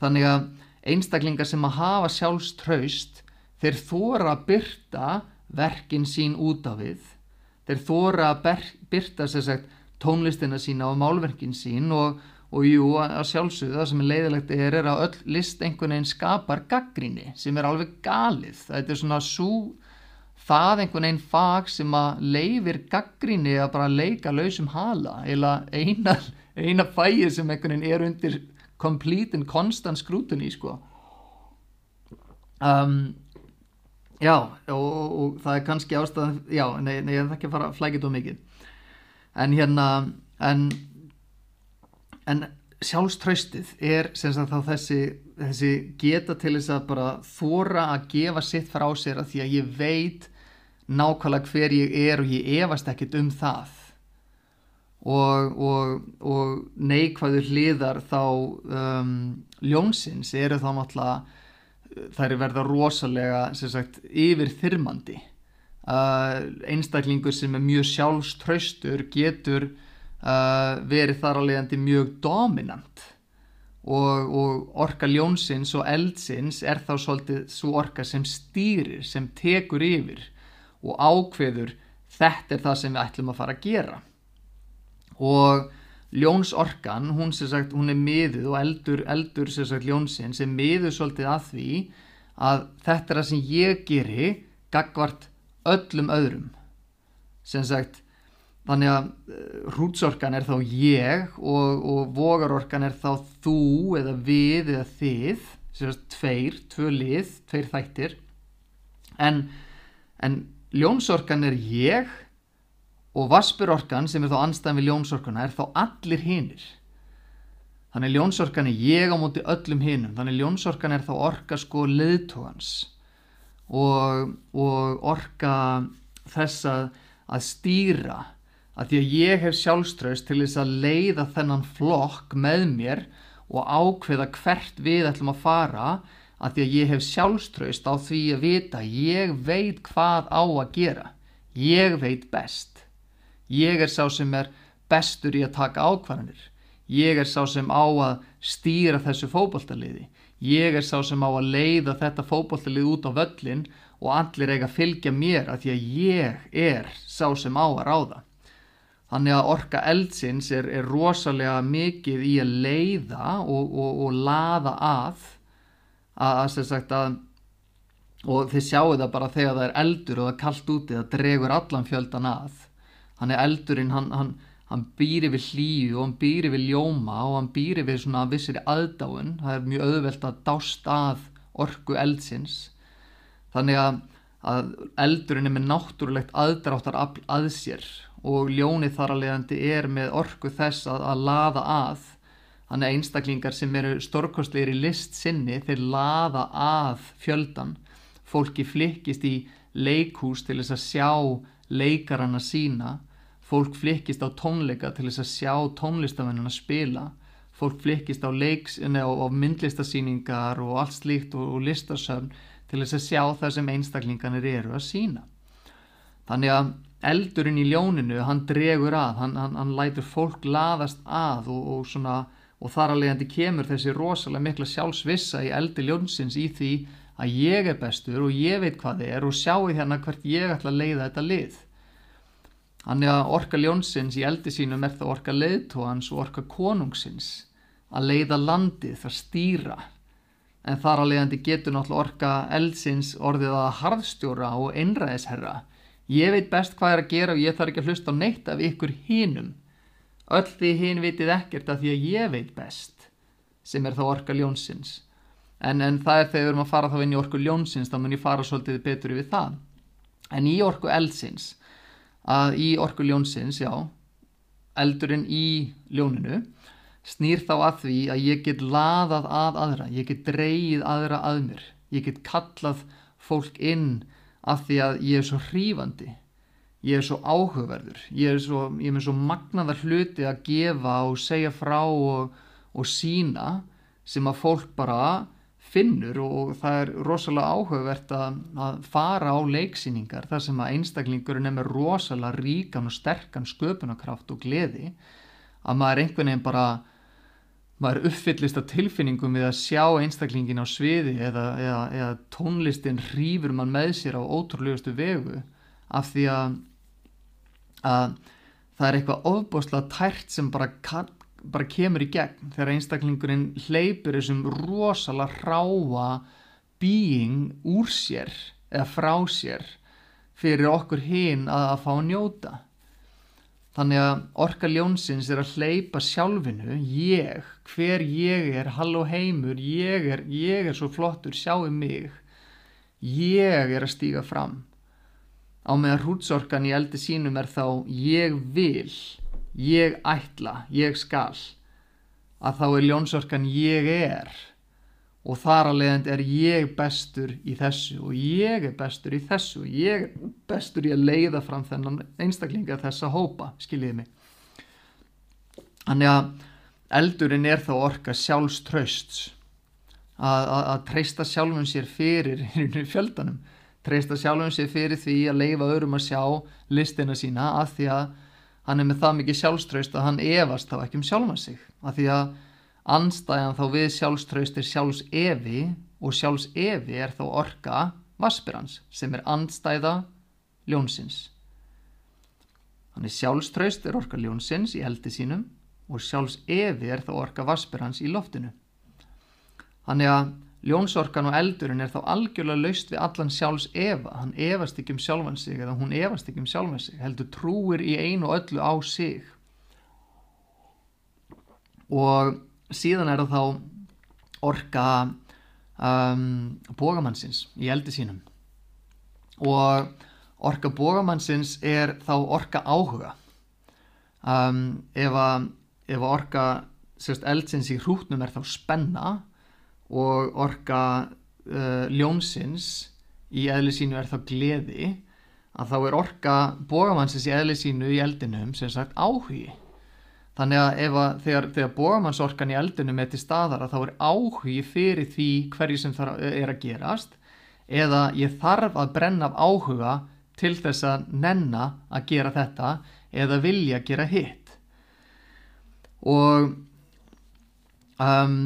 Þannig að einstaklingar sem að hafa sjálfströst þeir þóra að byrta verkin sín út af við. Þeir þóra að byrta sagt, tónlistina sína og málverkin sín og, og jú að sjálfsögða það sem er leiðilegt er, er að öll list einhvern veginn skapar gaggríni sem er alveg galið þetta er svona svo það einhvern veginn fag sem að leifir gaggríni að bara leika lausum hala eða eina, eina fæið sem einhvern veginn er undir complete and constant scrutiny sko um Já, og, og, og það er kannski ástæðan, já, nei, nei, ég þarf ekki að fara flækja þetta mikið. En hérna, en, en sjálfströystið er þessi, þessi geta til þess að bara þóra að gefa sitt frá sér að því að ég veit nákvæmlega hver ég er og ég efast ekkit um það. Og, og neikvæður hliðar þá um, ljónsins eru þá náttúrulega þær verða rosalega sagt, yfir þyrmandi uh, einstaklingur sem er mjög sjálfströstur getur uh, verið þar að leiðandi mjög dominant. Og, og orka ljónsins og eldsins er þá svolítið svo orka sem stýrir, sem tekur yfir og ákveður þetta er það sem við ætlum að fara að gera. Og ljónsorkan, hún, sagt, hún er miðuð og eldur, eldur sagt, ljónsinn sem miðuð svolítið að því að þetta er það sem ég geri gagvart öllum öðrum. Sem sagt þannig að eh, hrútsorkan er þá ég og, og vogarorkan er þá þú eða við eða þið sagt tveir, tvö lið, tveir þættir. En, en ljónsorkan er ég og vaspurorkan sem er þá anstæðan við ljónsorkana er þá allir hinnir þannig ljónsorkan er ég á móti öllum hinnum þannig ljónsorkan er þá orka sko leðtógans og, og orka þess að stýra að því að ég hef sjálfströst til þess að leiða þennan flokk með mér og ákveða hvert við ætlum að fara að því að ég hef sjálfströst á því að vita ég veit hvað á að gera ég veit best Ég er sá sem er bestur í að taka ákvarðanir. Ég er sá sem á að stýra þessu fókbóltaliði. Ég er sá sem á að leiða þetta fókbóltalið út á völlin og allir eiga að fylgja mér að því að ég er sá sem á að ráða. Þannig að orka eldsins er, er rosalega mikið í að leiða og, og, og laða að, að, að, að og þið sjáu það bara þegar það er eldur og það er kallt úti, það dregur allan fjöldan að. Þannig að eldurinn, hann, hann, hann býri við hlýju og hann býri við ljóma og hann býri við svona vissir aðdáun. Það er mjög auðvelt að dást að orku eldsins. Þannig að eldurinn er með náttúrulegt aðdráttar að sér og ljónið þar að leiðandi er með orku þess að, að laða að. Þannig að einstaklingar sem eru stórkostleir í list sinni þeir laða að fjöldan fólki flikkist í leikhús til þess að sjá leikarana sína. Fólk flikkist á tónleika til þess að sjá tónlistafennina spila. Fólk flikkist á, leiks, neð, á, á myndlistasýningar og allt slíkt og, og listasöfn til þess að sjá það sem einstaklinganir eru að sína þannig að eldurinn í ljóninu, hann dregur að, hann, hann, hann lætur fólk laðast að og, og, svona, og þar að leiðandi kemur þessi rosalega mikla sjálfsvissa í eldi ljónsins í því að ég er bestur og ég veit hvað þið er og sjáu hérna hvert ég ætla að leiða þetta lið. Þannig að orka ljónsins í eldi sínum er það orka leiðtóhans og orka konungsins að leiða landið, það stýra. En þar að leiðandi getur náttúrulega orka eldsins orðið að harðstjóra og einræðisherra Ég veit best hvað er að gera og ég þarf ekki að hlusta á neitt af ykkur hinum. Öll því hinn vitið ekkert af því að ég veit best, sem er þá orka ljónsins. En, en það er þegar við erum að fara þá inn í orku ljónsins, þá mun ég fara svolítið betur yfir það. En í orku eldsins, að í orku ljónsins, já, eldurinn í ljóninu, snýr þá að því að ég get laðað að aðra, ég get dreyið aðra að mér, ég get kallað fólk inn af því að ég er svo hrífandi. Ég er svo áhugaverður. Ég er, svo, ég er með svo magnaðar hluti að gefa og segja frá og, og sína sem að fólk bara finnur og það er rosalega áhugavert að, að fara á leiksýningar þar sem að einstaklingurinn er með rosalega ríkan og sterkan sköpunarkraft og gleði að maður einhvern veginn bara maður uppfyllist af tilfinningum við að sjá einstaklingin á sviði eða, eða, eða tónlistin hrýfur mann með sér á ótrúlegustu vegu af því að, að það er eitthvað ofbáslega tært sem bara, bara kemur í gegn þegar einstaklingurinn hleypur þessum rosalega ráa bíing úr sér eða frá sér fyrir okkur hinn að, að fá að njóta Þannig að orka ljónsins er að hleypa sjálfinu, ég, hver ég er, halló heimur, ég er, ég er svo flottur, sjáu mig, ég er að stíga fram. Á meðan hrútsorkan í eldi sínum er þá ég vil, ég ætla, ég skal, að þá er ljónsorkan ég er og þar að leiðand er ég bestur í þessu og ég er bestur í þessu og ég er bestur í að leiða fram þennan einstaklinga þessa hópa, skiljiði mig. Þannig að eldurinn er þá orka sjálfströsts að, treysta sjálfum sér fyrir fjöldanum, treysta sjálfum sér fyrir því að leifa öðrum að sjá listina sína að því að hann er með það mikið sjálfströst að hann evast þá ekki um sjálfa sig, að því að Anstæðan þá við sjálfströst er sjálfsefi og sjálfsefi er þá orka vaspirans sem er andstæða ljónsins. Þannig sjálfströst er orka ljónsins í eldi sínum og sjálfsefi er þá orka vaspirans í loftinu. Þannig að ljónsorkan og eldurinn er þá algjörlega laust við allan sjálfsefa. Hann efast ekki um sjálfan sig eða hún efast ekki um sjálfan sig, heldur trúir í einu og öllu á sig. Og síðan er það þá orka um, bógamannsins í eldi sínum. Og orka bógamannsins er þá orka áhuga. Um, ef að ef orka sérst, eldsins í hrútnum er þá spenna og orka uh, ljónsins í eðli sínu er þá gleði að þá er orka bógamannsins í eðli sínu í eldinum sem sagt áhugi Þannig að, að þegar, þegar bógamannsorkan í eldunum er til staðar að þá er áhugi fyrir því hverju sem það er að gerast eða ég þarf að brenna af áhuga til þess að nenna að gera þetta eða vilja að gera hitt. Og um,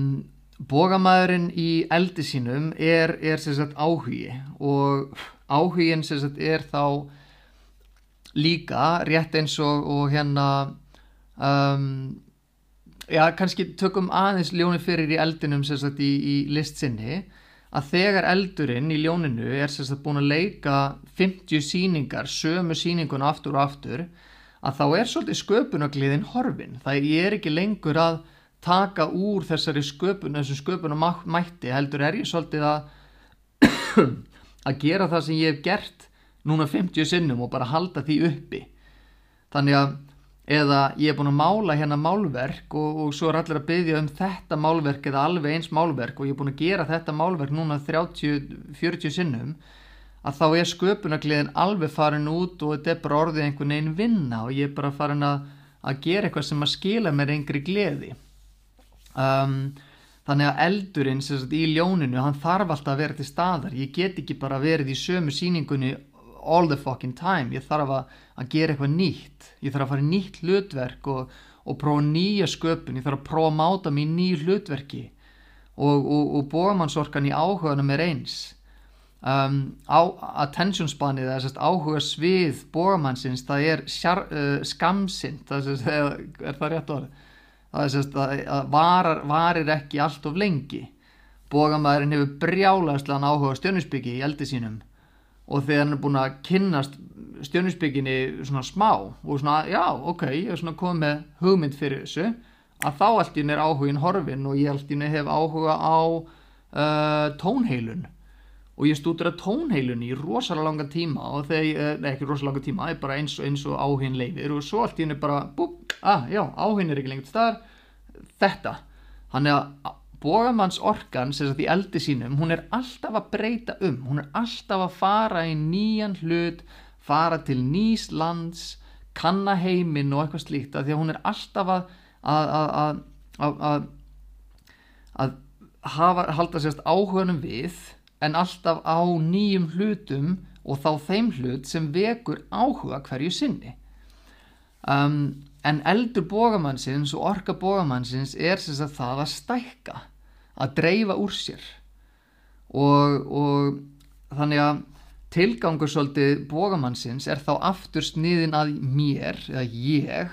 bógamæðurinn í eldi sínum er, er sagt áhugi og áhugin sagt er þá líka rétt eins og, og hérna um, já kannski tökum aðeins ljóni fyrir í eldinum sagt í, í list sinni. Að þegar eldurinn í ljóninu er sagt búin að leika 50 síningar, sömu síningun aftur og aftur að þá er svolítið sköpunagliðin horfin. Það er ekki lengur að taka úr þessari sköpun þessum sköpunum mætti heldur er ég svolítið að að gera það sem ég hef gert núna 50 sinnum og bara halda því uppi. Þannig að eða ég er búin að mála hérna málverk og, og svo er allir að byggja um þetta málverk eða alveg eins málverk og ég er búin að gera þetta málverk núna 30-40 sinnum að þá er sköpunagliðin alveg farin út og þetta er bara orðið einhvern veginn vinna og ég er bara farin að, að gera eitthvað sem að skila mér einhverju gleði. Um, þannig að eldurinn sagt, í ljóninu hann þarf alltaf að vera til staðar. Ég get ekki bara verið í sömu síningunni all the fucking time. Ég þarf að, að gera eitthvað nýtt. Ég þarf að fara nýtt hlutverk og, og prófa nýja sköpun, ég þarf að prófa að máta mér nýju hlutverki. Og, og, og bógamannsorkan í áhuganum er eins. Um, á, attention spanið eða sérst, áhuga svið bógamannsins það er uh, skamsinn það er, er það rétt orð? Það er sérst, að, að varar, varir ekki allt of lengi. Bógamæðurinn hefur brjálaðslan áhuga stjörnusbyggi í eldi sínum og þegar hann er búin að kynnast stjörnusbygginni svona smá og svona já ok, ég er svona komið með hugmynd fyrir þessu að þá allt í hún er áhugin horfin og ég allt í hún hef áhuga á uh, tónheilun. Og ég stútur að tónheilun í rosalega langa tíma og þegar, uh, ekki rosalega langa tíma, það er bara eins eins og áhugin leifir og svo allt í er bara bú, ah já, áhugin er ekki lengt staðar. Þetta, hann er að Bógamanns orkan sem sagt í eldi sínum hún er alltaf að breyta um. Hún er alltaf að fara í nýjan hlut fara til nýs lands kanna heiminn og eitthvað slíkt að því að hún er alltaf að að, að, að, að hafa, halda sérst áhugunum við en alltaf á nýjum hlutum og þá þeim hlut sem vekur áhuga hverju sinni. Um, en eldur bógamannsins og orka bógamannsins er sérst að það að stækka að dreifa úr sér. Og, og þannig að tilgangur svolítið bógamannsins er þá aftur sniðin að mér eða ég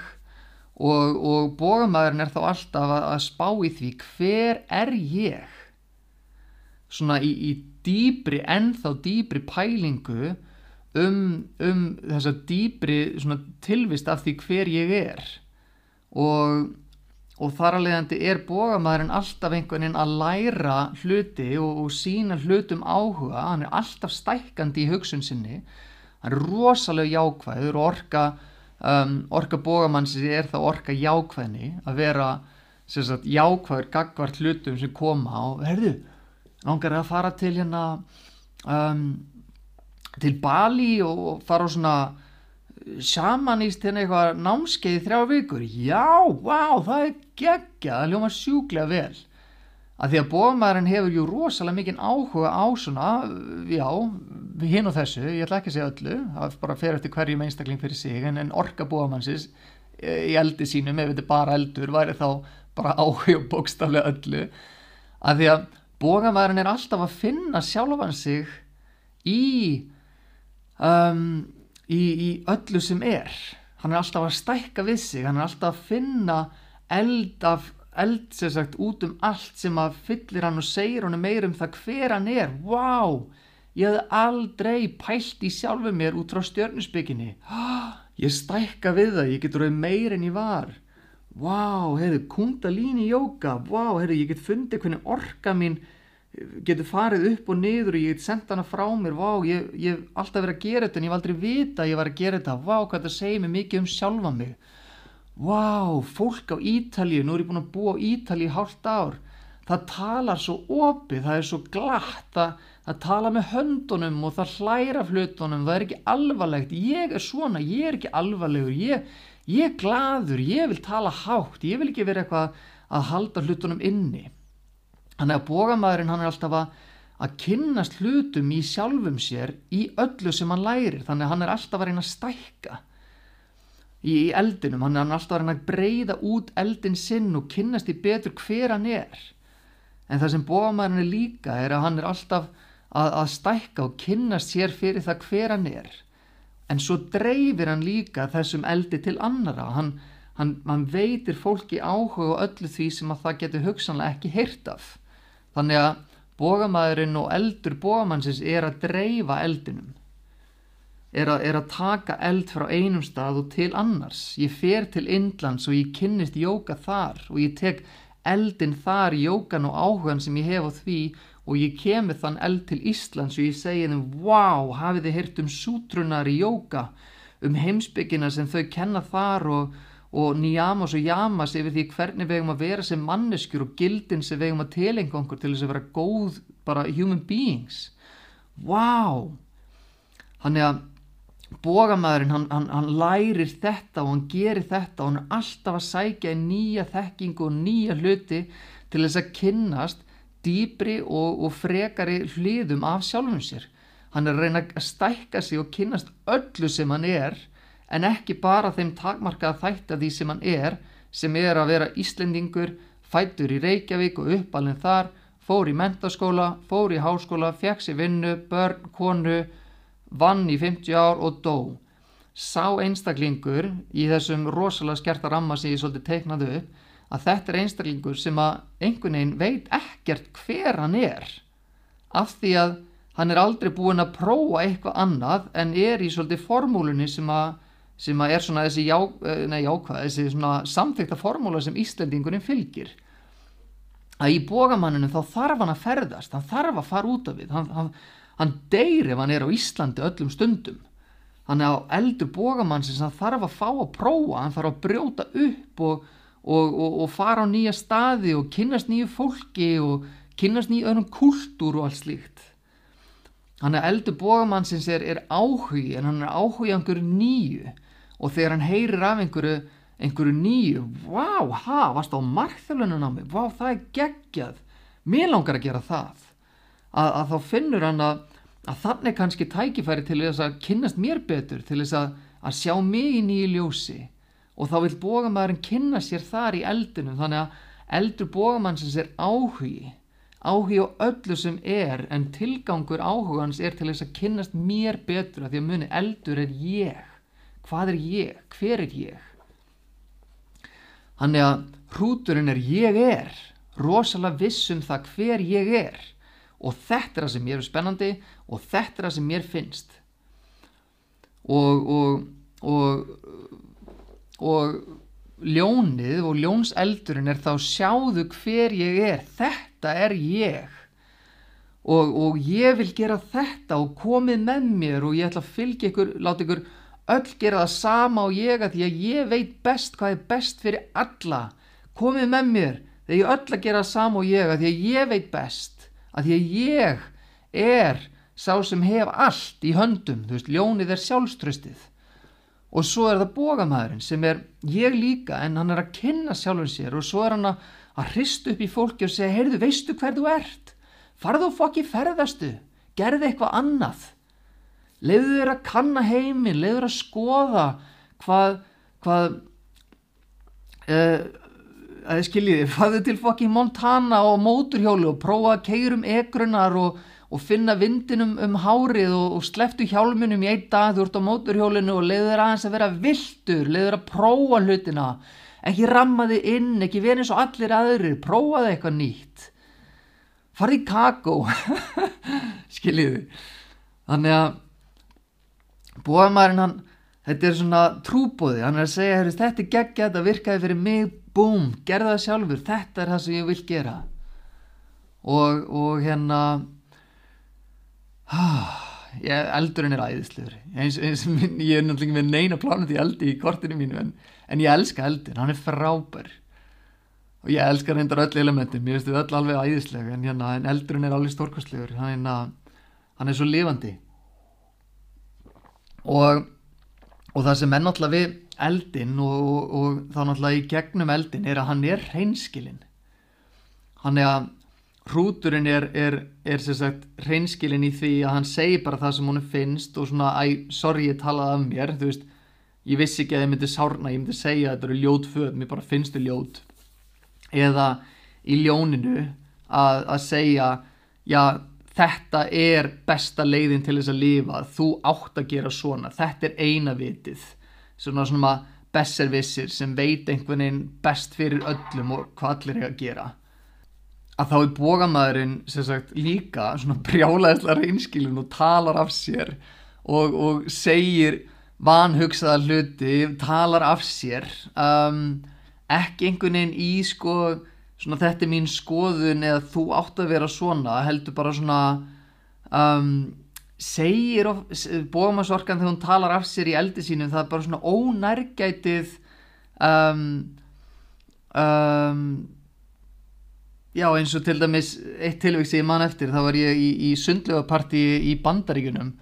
og, og bógamæðurinn er þá alltaf að, að spá í því hver er ég? Svona í, í dýbri, ennþá dýbri pælingu um, um þessa dýbri tilvist af því hver ég er. Og og þar að leiðandi er bógamæðurinn alltaf einhvern veginn að læra hluti og, og sína hlutum áhuga. Hann er alltaf stækkandi í hugsun sinni. Hann er rosalega jákvæður og orka um, orka bógamannsins er það orka jákvæðni að vera sagt, jákvæður gagvart hlutum sem koma og herðu, langar að fara til hérna um, til Bali og fara á svona samanýst hérna eitthvað námskeið þrjá vikur, já, wow, það er geggja, það ljóma sjúklega vel. Að því að bóðmæðurinn hefur ju rosalega mikinn áhuga á svona, já, hinn og þessu, ég ætla ekki að segja öllu, það bara fer eftir hverjum einstakling fyrir sig, en, en orka bóðmannsins e, í eldi sínum, ef þetta er bara eldur, væri þá bara áhuga bókstaflega öllu, að því að bóðmæðurinn er alltaf að finna sjálfan sig í um, í, í öllu sem er. Hann er alltaf að stækka við sig hann er alltaf að finna eld af eld sem sagt út um allt sem að fyllir hann og segir hann meir um það hver hann er. Wow, ég hef aldrei pælt í sjálfu mér út frá stjörnusbygginni ég stækka við það, ég get rauð meir en ég var. Wow, heyrðu, kundalíni jóka wow, heyrðu, ég get fundið hvernig orka mín getur farið upp og niður og ég get sendt hana frá mér. Vá, ég hef alltaf verið að gera þetta en ég hef aldrei vita að ég var að gera þetta. Vá, hvað þetta segir mér mikið um sjálfa mig vá, fólk á Ítalju nú er ég búin að búa á Ítalju hálft ár. Það talar svo opið það er svo glatt það, það tala með höndunum og það hlæra flutunum það er ekki alvarlegt. Ég er svona, ég er ekki alvarlegur ég, ég er gladur, ég vil tala hátt ég vil ekki vera eitthvað að halda hlutunum inni. Þannig að bógamæðurinn hann er alltaf að, að kynnast hlutum í sjálfum sér í öllu sem hann lærir. Þannig að hann er alltaf að reyna að stækka í, eldinum. Hann er alltaf að reyna að breyða út eldin sinn og kynnast í betur hver hann er. En það sem bógamæðurinn er líka er að hann er alltaf að, að stækka og kynnast sér fyrir það hver hann er en svo dreifir hann líka þessum eldi til annara hann, hann, hann veitir fólki áhuga og öllu því sem að það getur hugsanlega ekki heyrt af þannig að bógamæðurinn og eldur bógamannsins er að dreifa eldinum er að, er að taka eld frá einum stað og til annars ég fer til Indlands og ég kynnist jóka þar og ég tek eldin þar jókan og áhugan sem ég hef á því og ég kemur þann eld til Íslands og ég segi þeim, wow, hafið þið heyrt um sútrunar í jóka, um heimsbyggina sem þau kenna þar og, og nýjamas og jamas yfir því hvernig við hefum að vera sem manneskjur og gildin sem við hefum að telenga okkur til þess að vera góð, bara human beings. Wow! Þannig að bógamæðurinn, hann, hann, hann lærir þetta og hann gerir þetta og hann er alltaf að sækja í nýja þekkingu og nýja hluti til þess að kynnast dýbri og, og frekari hliðum af sjálfum sér. Hann er að reyna að stækka sig og kynast öllu sem hann er en ekki bara þeim takmarkaða þætti að því sem hann er sem er að vera Íslendingur, fættur í Reykjavík og uppalinn þar, fór í mentaskóla, fór í háskóla, fekk sér vinnu, börn, konu, vann í 50 ár og dó. Sá einstaklingur í þessum rosalega skerta ramma sem ég svolítið teiknaði upp að þetta er einstaklingur sem að einhvern veginn veit ekkert hver hann er af því að hann er aldrei búin að prófa eitthvað annað en er í svolítið formúlunni sem að, sem að er svona þessi já, eh, nei, jákvæð, þessi svona samþykta formúla sem Íslandingurinn fylgir að í bógamanninu þá þarf hann að ferðast, hann þarf að fara út af við, hann, hann, hann deyr ef hann er á Íslandi öllum stundum. Er á eldur bógamann sem hann þarf að fá að prófa, hann þarf að brjóta upp og og, og, og fara á nýja staði og kynast nýju fólki og kynast nýju öðrum kultúr og allt slíkt. Hann er eldur bógamannsins er, er áhugi en hann er áhugi á einhverju nýju. Og þegar hann heyrir af einhverju einhverju nýju, vá, ha, varst á margþjálunum á mig, vá, það er geggjað. Mér langar að gera það að, að þá finnur hann að, að þannig kannski tækifæri til þess að kynnast mér betur, til þess að, að sjá mig í nýju ljósi. Og þá vil bógamæðurinn kynna sér þar í eldinu þannig að eldur bógamannsins er áhugi áhugi á öllu sem er en tilgangur áhugans er til þess að kynnast mér betur að því að muni eldur er ég. Hvað er ég, hver er ég? Þannig að hrúturinn er ég er. Rosalega vissum það hver ég er og þetta er það sem mér er spennandi og þetta er það sem mér finnst. Og, og, og og ljónið og ljónseldurinn er þá sjáðu hver ég er. Þetta er ég. Og, og ég vil gera þetta og komið með mér og ég ætla að fylgja ykkur, láta ykkur öll gera það sama og ég að því að ég veit best hvað er best fyrir alla. Komið með mér þegar ég öll að gera það sama og ég að því að ég veit best að því að ég er sá sem hef allt í höndum þú veist, ljónið er sjálfströstið og svo er það bógamæðurinn sem er ég líka en hann er að kynna sjálfur sér og svo er hann að, að hrist upp í fólki og segja heyrðu veistu hver þú ert? Farðu og fokki ferðastu. Gerði eitthvað annað. Leiðu þér að kanna heiminn leiðu þér að skoða hvað hvað uh, að þið skiljiði farðu til fokki Montana og móturhjólu og prófa að keirum egrunar og og finna vindinum um hárið og, og sleftu hjálmunum í einn dag. Þú ert á móturhjólinu og leiður aðeins að vera viltur, leiður að prófa hlutina. Ekki ramma þið inn, ekki vera eins og allir aðrir, prófa þið eitthvað nýtt. Farið í kakó skiljiði þannig að bóðamærin hann þetta er svona trúbóði hann er að segja, þetta er geggja, þetta virkaði fyrir mig búm, gerða það sjálfur þetta er það sem ég vil gera. Og, og hérna ég, eldurinn er æðislegur. Eins, eins, ég er náttúrulega með neina plánut í eldi í kortinu mínu en, en ég elska eldin, hann er frábær. Og ég elska reyndar öll elementin mér finnst þið öll alveg æðisleg en, hérna, en eldurinn er alveg stórkostlegur. Hann, hann er svo lifandi. Og og það sem er náttúrulega við eldin og, og, og þá náttúrulega í gegnum eldin er að hann er hreinskilin hann er að hrúturinn er, er, er hreinskilin í því að hann segi bara það sem hún finnst og svona, æ, sorry ég talaði af mér, veist. Ég vissi ekki að ég myndi sárna, ég myndi segja að þetta eru ljót föð, mér bara finnst þau ljót. Eða í ljóninu að, að segja já, þetta er besta leiðin til þess að lifa. Þú átt að gera svona, þetta er eina vitið svona svona besservissir sem veit einhvern veginn best fyrir öllum og hvað allir er að gera. Að þá er bógamæðurinn sagt, líka svona brjálæðislega reynskilun og talar af sér og, og segir vanhugsaða hluti, talar af sér um, ekki einhvern veginn í sko svona þetta er mín skoðun eða þú átt að vera svona heldur bara svona um, segir bóðmannsorkan þegar hún talar af sér í eldi sínum það er bara svona ónærgætið um, um, já eins og til dæmis eitt tilvæg sem ég man eftir þá var ég í, í sundlegaparti í bandaríkunum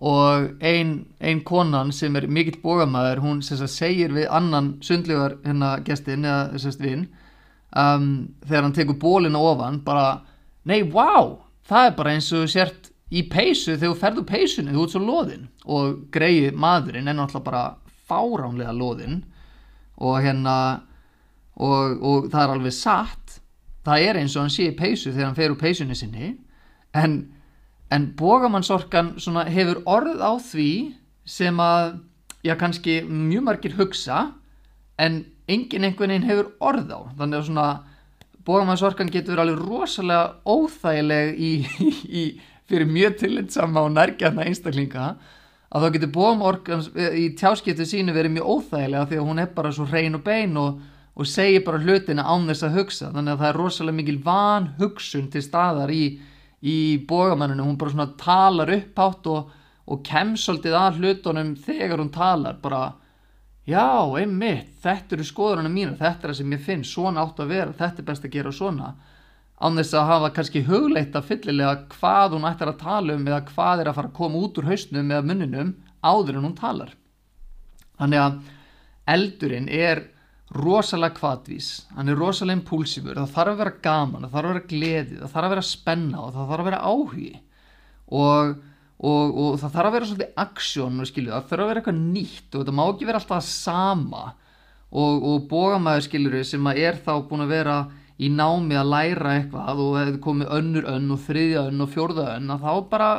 og ein, ein konan sem er mikill bógamæður hún sagt, segir við annan sundlegar hérna gestin eða þessast vinn um, þegar hann tekur bólina ofan bara nei wow það er bara eins og sért í peysu þegar þú ferður peysunni, þú ert svo loðinn. Og greið maðurinn er náttúrulega bara fáránlega loðinn. Og hérna og, og það er alveg satt. Það er eins og hann sé í peysu þegar hann fer úr peysunni sinni. En, en bógamannsorkan hefur orð á því sem að já kannski mjög margir hugsa en engin einhvern veginn hefur orð á. Þannig að svona bógamannsorkan getur alveg rosalega óþægileg í, í, í fyrir mjög tillitsama og nærgjafna einstaklinga að þá getur bómorgan í tjáskiptu sínu verið mjög óþægilega því að hún er bara svo hrein og bein og, og segir bara hlutina án þess að hugsa. Þannig að það er rosalega mikil van hugsun til staðar í, í bógamanninu hún bara svona talar upphátt og, og kemsaldið að hlutunum þegar hún talar bara já, einmitt, þetta eru skoðurinn mínu, þetta er það sem ég finn, svona átt að vera þetta er best að gera svona án þess að hafa kannski hugleitt að fyllilega hvað hún ættir að tala um eða hvað er að fara að koma út úr hausnum eða munninum áður en hún talar. Þannig að eldurinn er rosalega kvadvís, hann er rosalega impulsífur, það þarf að vera gaman, það þarf að vera gleði, það þarf að vera spenna og það þarf að vera áhugi og, og, og það þarf að vera svolítið aksjón og skilju, það þarf að vera eitthvað nýtt og þetta má ekki vera alltaf sama og, og bógamæður skiljuru sem er þá búin að vera í námi að læra eitthvað og hefði komið önnur önn og þriðja önn og fjórða önn að þá bara,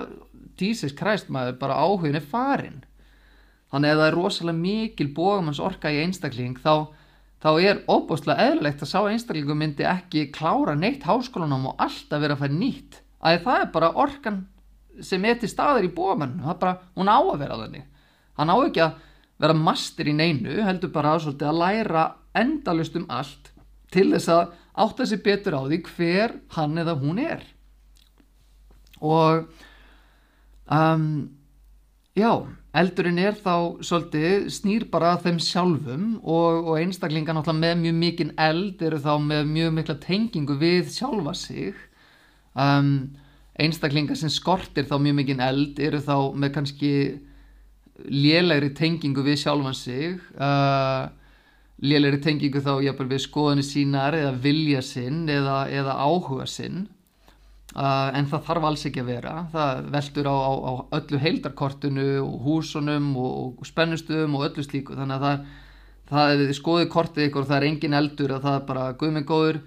Jesus Christ maður, bara áhugin er farin þannig að það er rosalega mikil bógamanns orka í einstakling þá, þá er óbúslega eðlilegt að sá einstaklingu myndi ekki klára neitt háskólanum og alltaf vera að færa nýtt. Að það er bara orkan sem er til staðir í bógamann það er bara, hún á að vera þannig. Hann á ekki að vera master í neinu heldur bara að, að læra endalust um allt til þess að átta sér betur á því hver hann eða hún er. Og um, já, eldurinn er þá svolítið snýr bara þeim sjálfum og, og einstaklingar náttúrulega með mjög mikinn eld eru þá með mjög mikla tengingu við sjálfa sig. Um, einstaklingar sem skortir þá mjög mikinn eld eru þá með kannski lélegri tengingu við sjálfan sig og uh, lélæri tengingu þá jafnvel við skoðinu sínar eða vilja sinn eða, eða áhuga sinn. Uh, en það þarf alls ekki að vera. Það veldur á, á, á öllu heildarkortinu og húsunum og, og spennustum og öllu slíku. Þannig að það, það er skoðið kortið ykkur og það er engin eldur að það er bara guðminn góður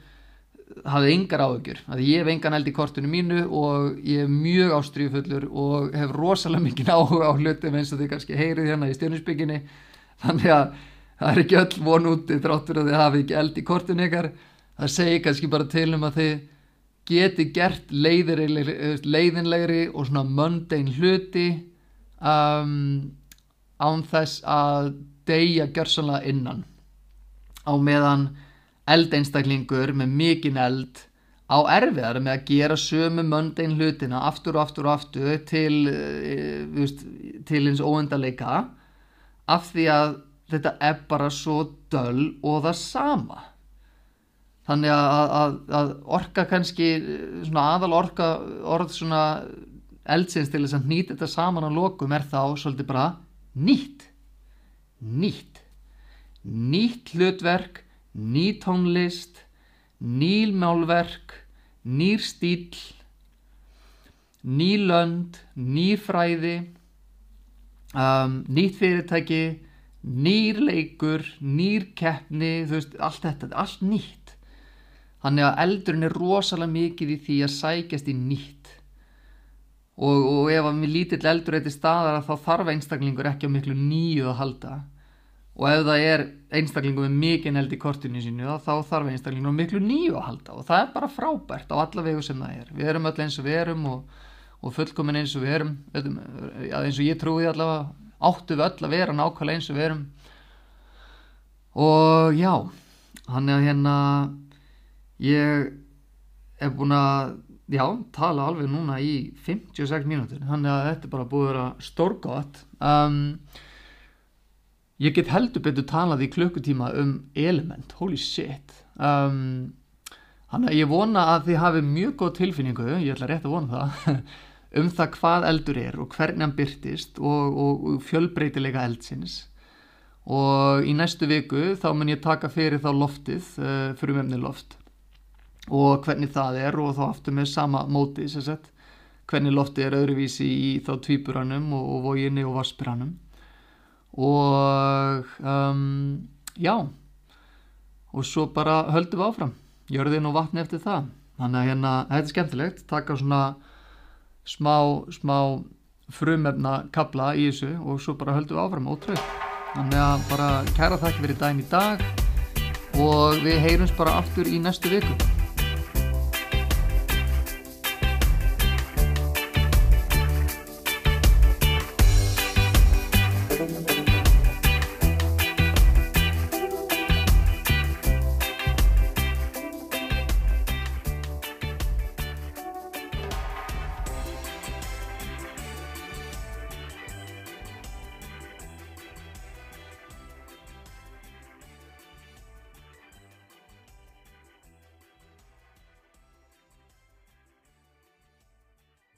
hafið yngar áhugjur, að ég hef engan eld í kortinu mínu og ég er mjög ástrífullur og hef rosalega mikið áhuga á hlutum eins og þið kannski heyrið hérna í stjórnusbygginni þannig að það er ekki öll von úti þráttur að þið hafi ekki eld í kortinu ykkar. Það segir kannski bara til um að þið geti gert leiðinlegri og svona mundane hluti um, án þess að deyja gjörsanlega innan. Á meðan eldeinstaklingur með mikinn eld á erfiðar með að gera sömu mundane hlutina aftur og aftur og aftur til, uh, til eins óendarleika af því að þetta er bara svo döl og það sama. Þannig að, að, að orka kannski svona aðal orka orð svona eldsins til þess að nýta þetta saman á lokum er þá svolítið bara nýtt. Nýtt. Nýtt hlutverk ný tónlist nýlmálverk nýr stíl ný lönd ný fræði um, nýtt fyrirtæki nýr leikur, nýr keppni, þú veist, allt þetta, allt nýtt. Þannig að eldurinn er rosalega mikið í því að sækjast í nýtt. og, og ef að mér lítill eldur eitthvað staðar þá þarf einstaklingur ekki á miklu nýju að halda. Og ef það er einstaklingur með mikinn eld í kortinu sínu þá þarf einstaklingur miklu nýju að halda. Og það er bara frábært á alla vegu sem það er. Við erum öll eins og við erum og, og fullkomin eins og við erum. Eins og ég trúi allavega áttu við öll að vera nákvæmlega eins og við erum. Og já hann er hérna ég er búin að já, tala alveg núna í 56 mínútur hann er að þetta bara búið að vera stórgótt um, ég get heldur betur talað í klukkutíma um element, holy shit. Um, hann er ég vona að þið hafi mjög góð tilfinningu ég ætla rétt að vona það um það hvað eldur er og hvernig hann byrtist og, og, og fjölbreytilega eldsins. Og í næstu viku þá mun ég taka fyrir þá loftið uh, eh, fyrir umefni loft og hvernig það er og þá aftur með sama móti sett, hvernig loftið er öðruvísi í þá tvíburanum og, og vóginni og varspiranum og um, já og svo bara höldum við áfram. Jörðin og vatni eftir það. Þannig að hérna, þetta er skemmtilegt. Taka svona smá, smá frumefna kabla í þessu og svo bara höldum við áfram ótröð þannig að bara kæra þakki fyrir daginn í dag og við heyrums bara aftur í næstu viku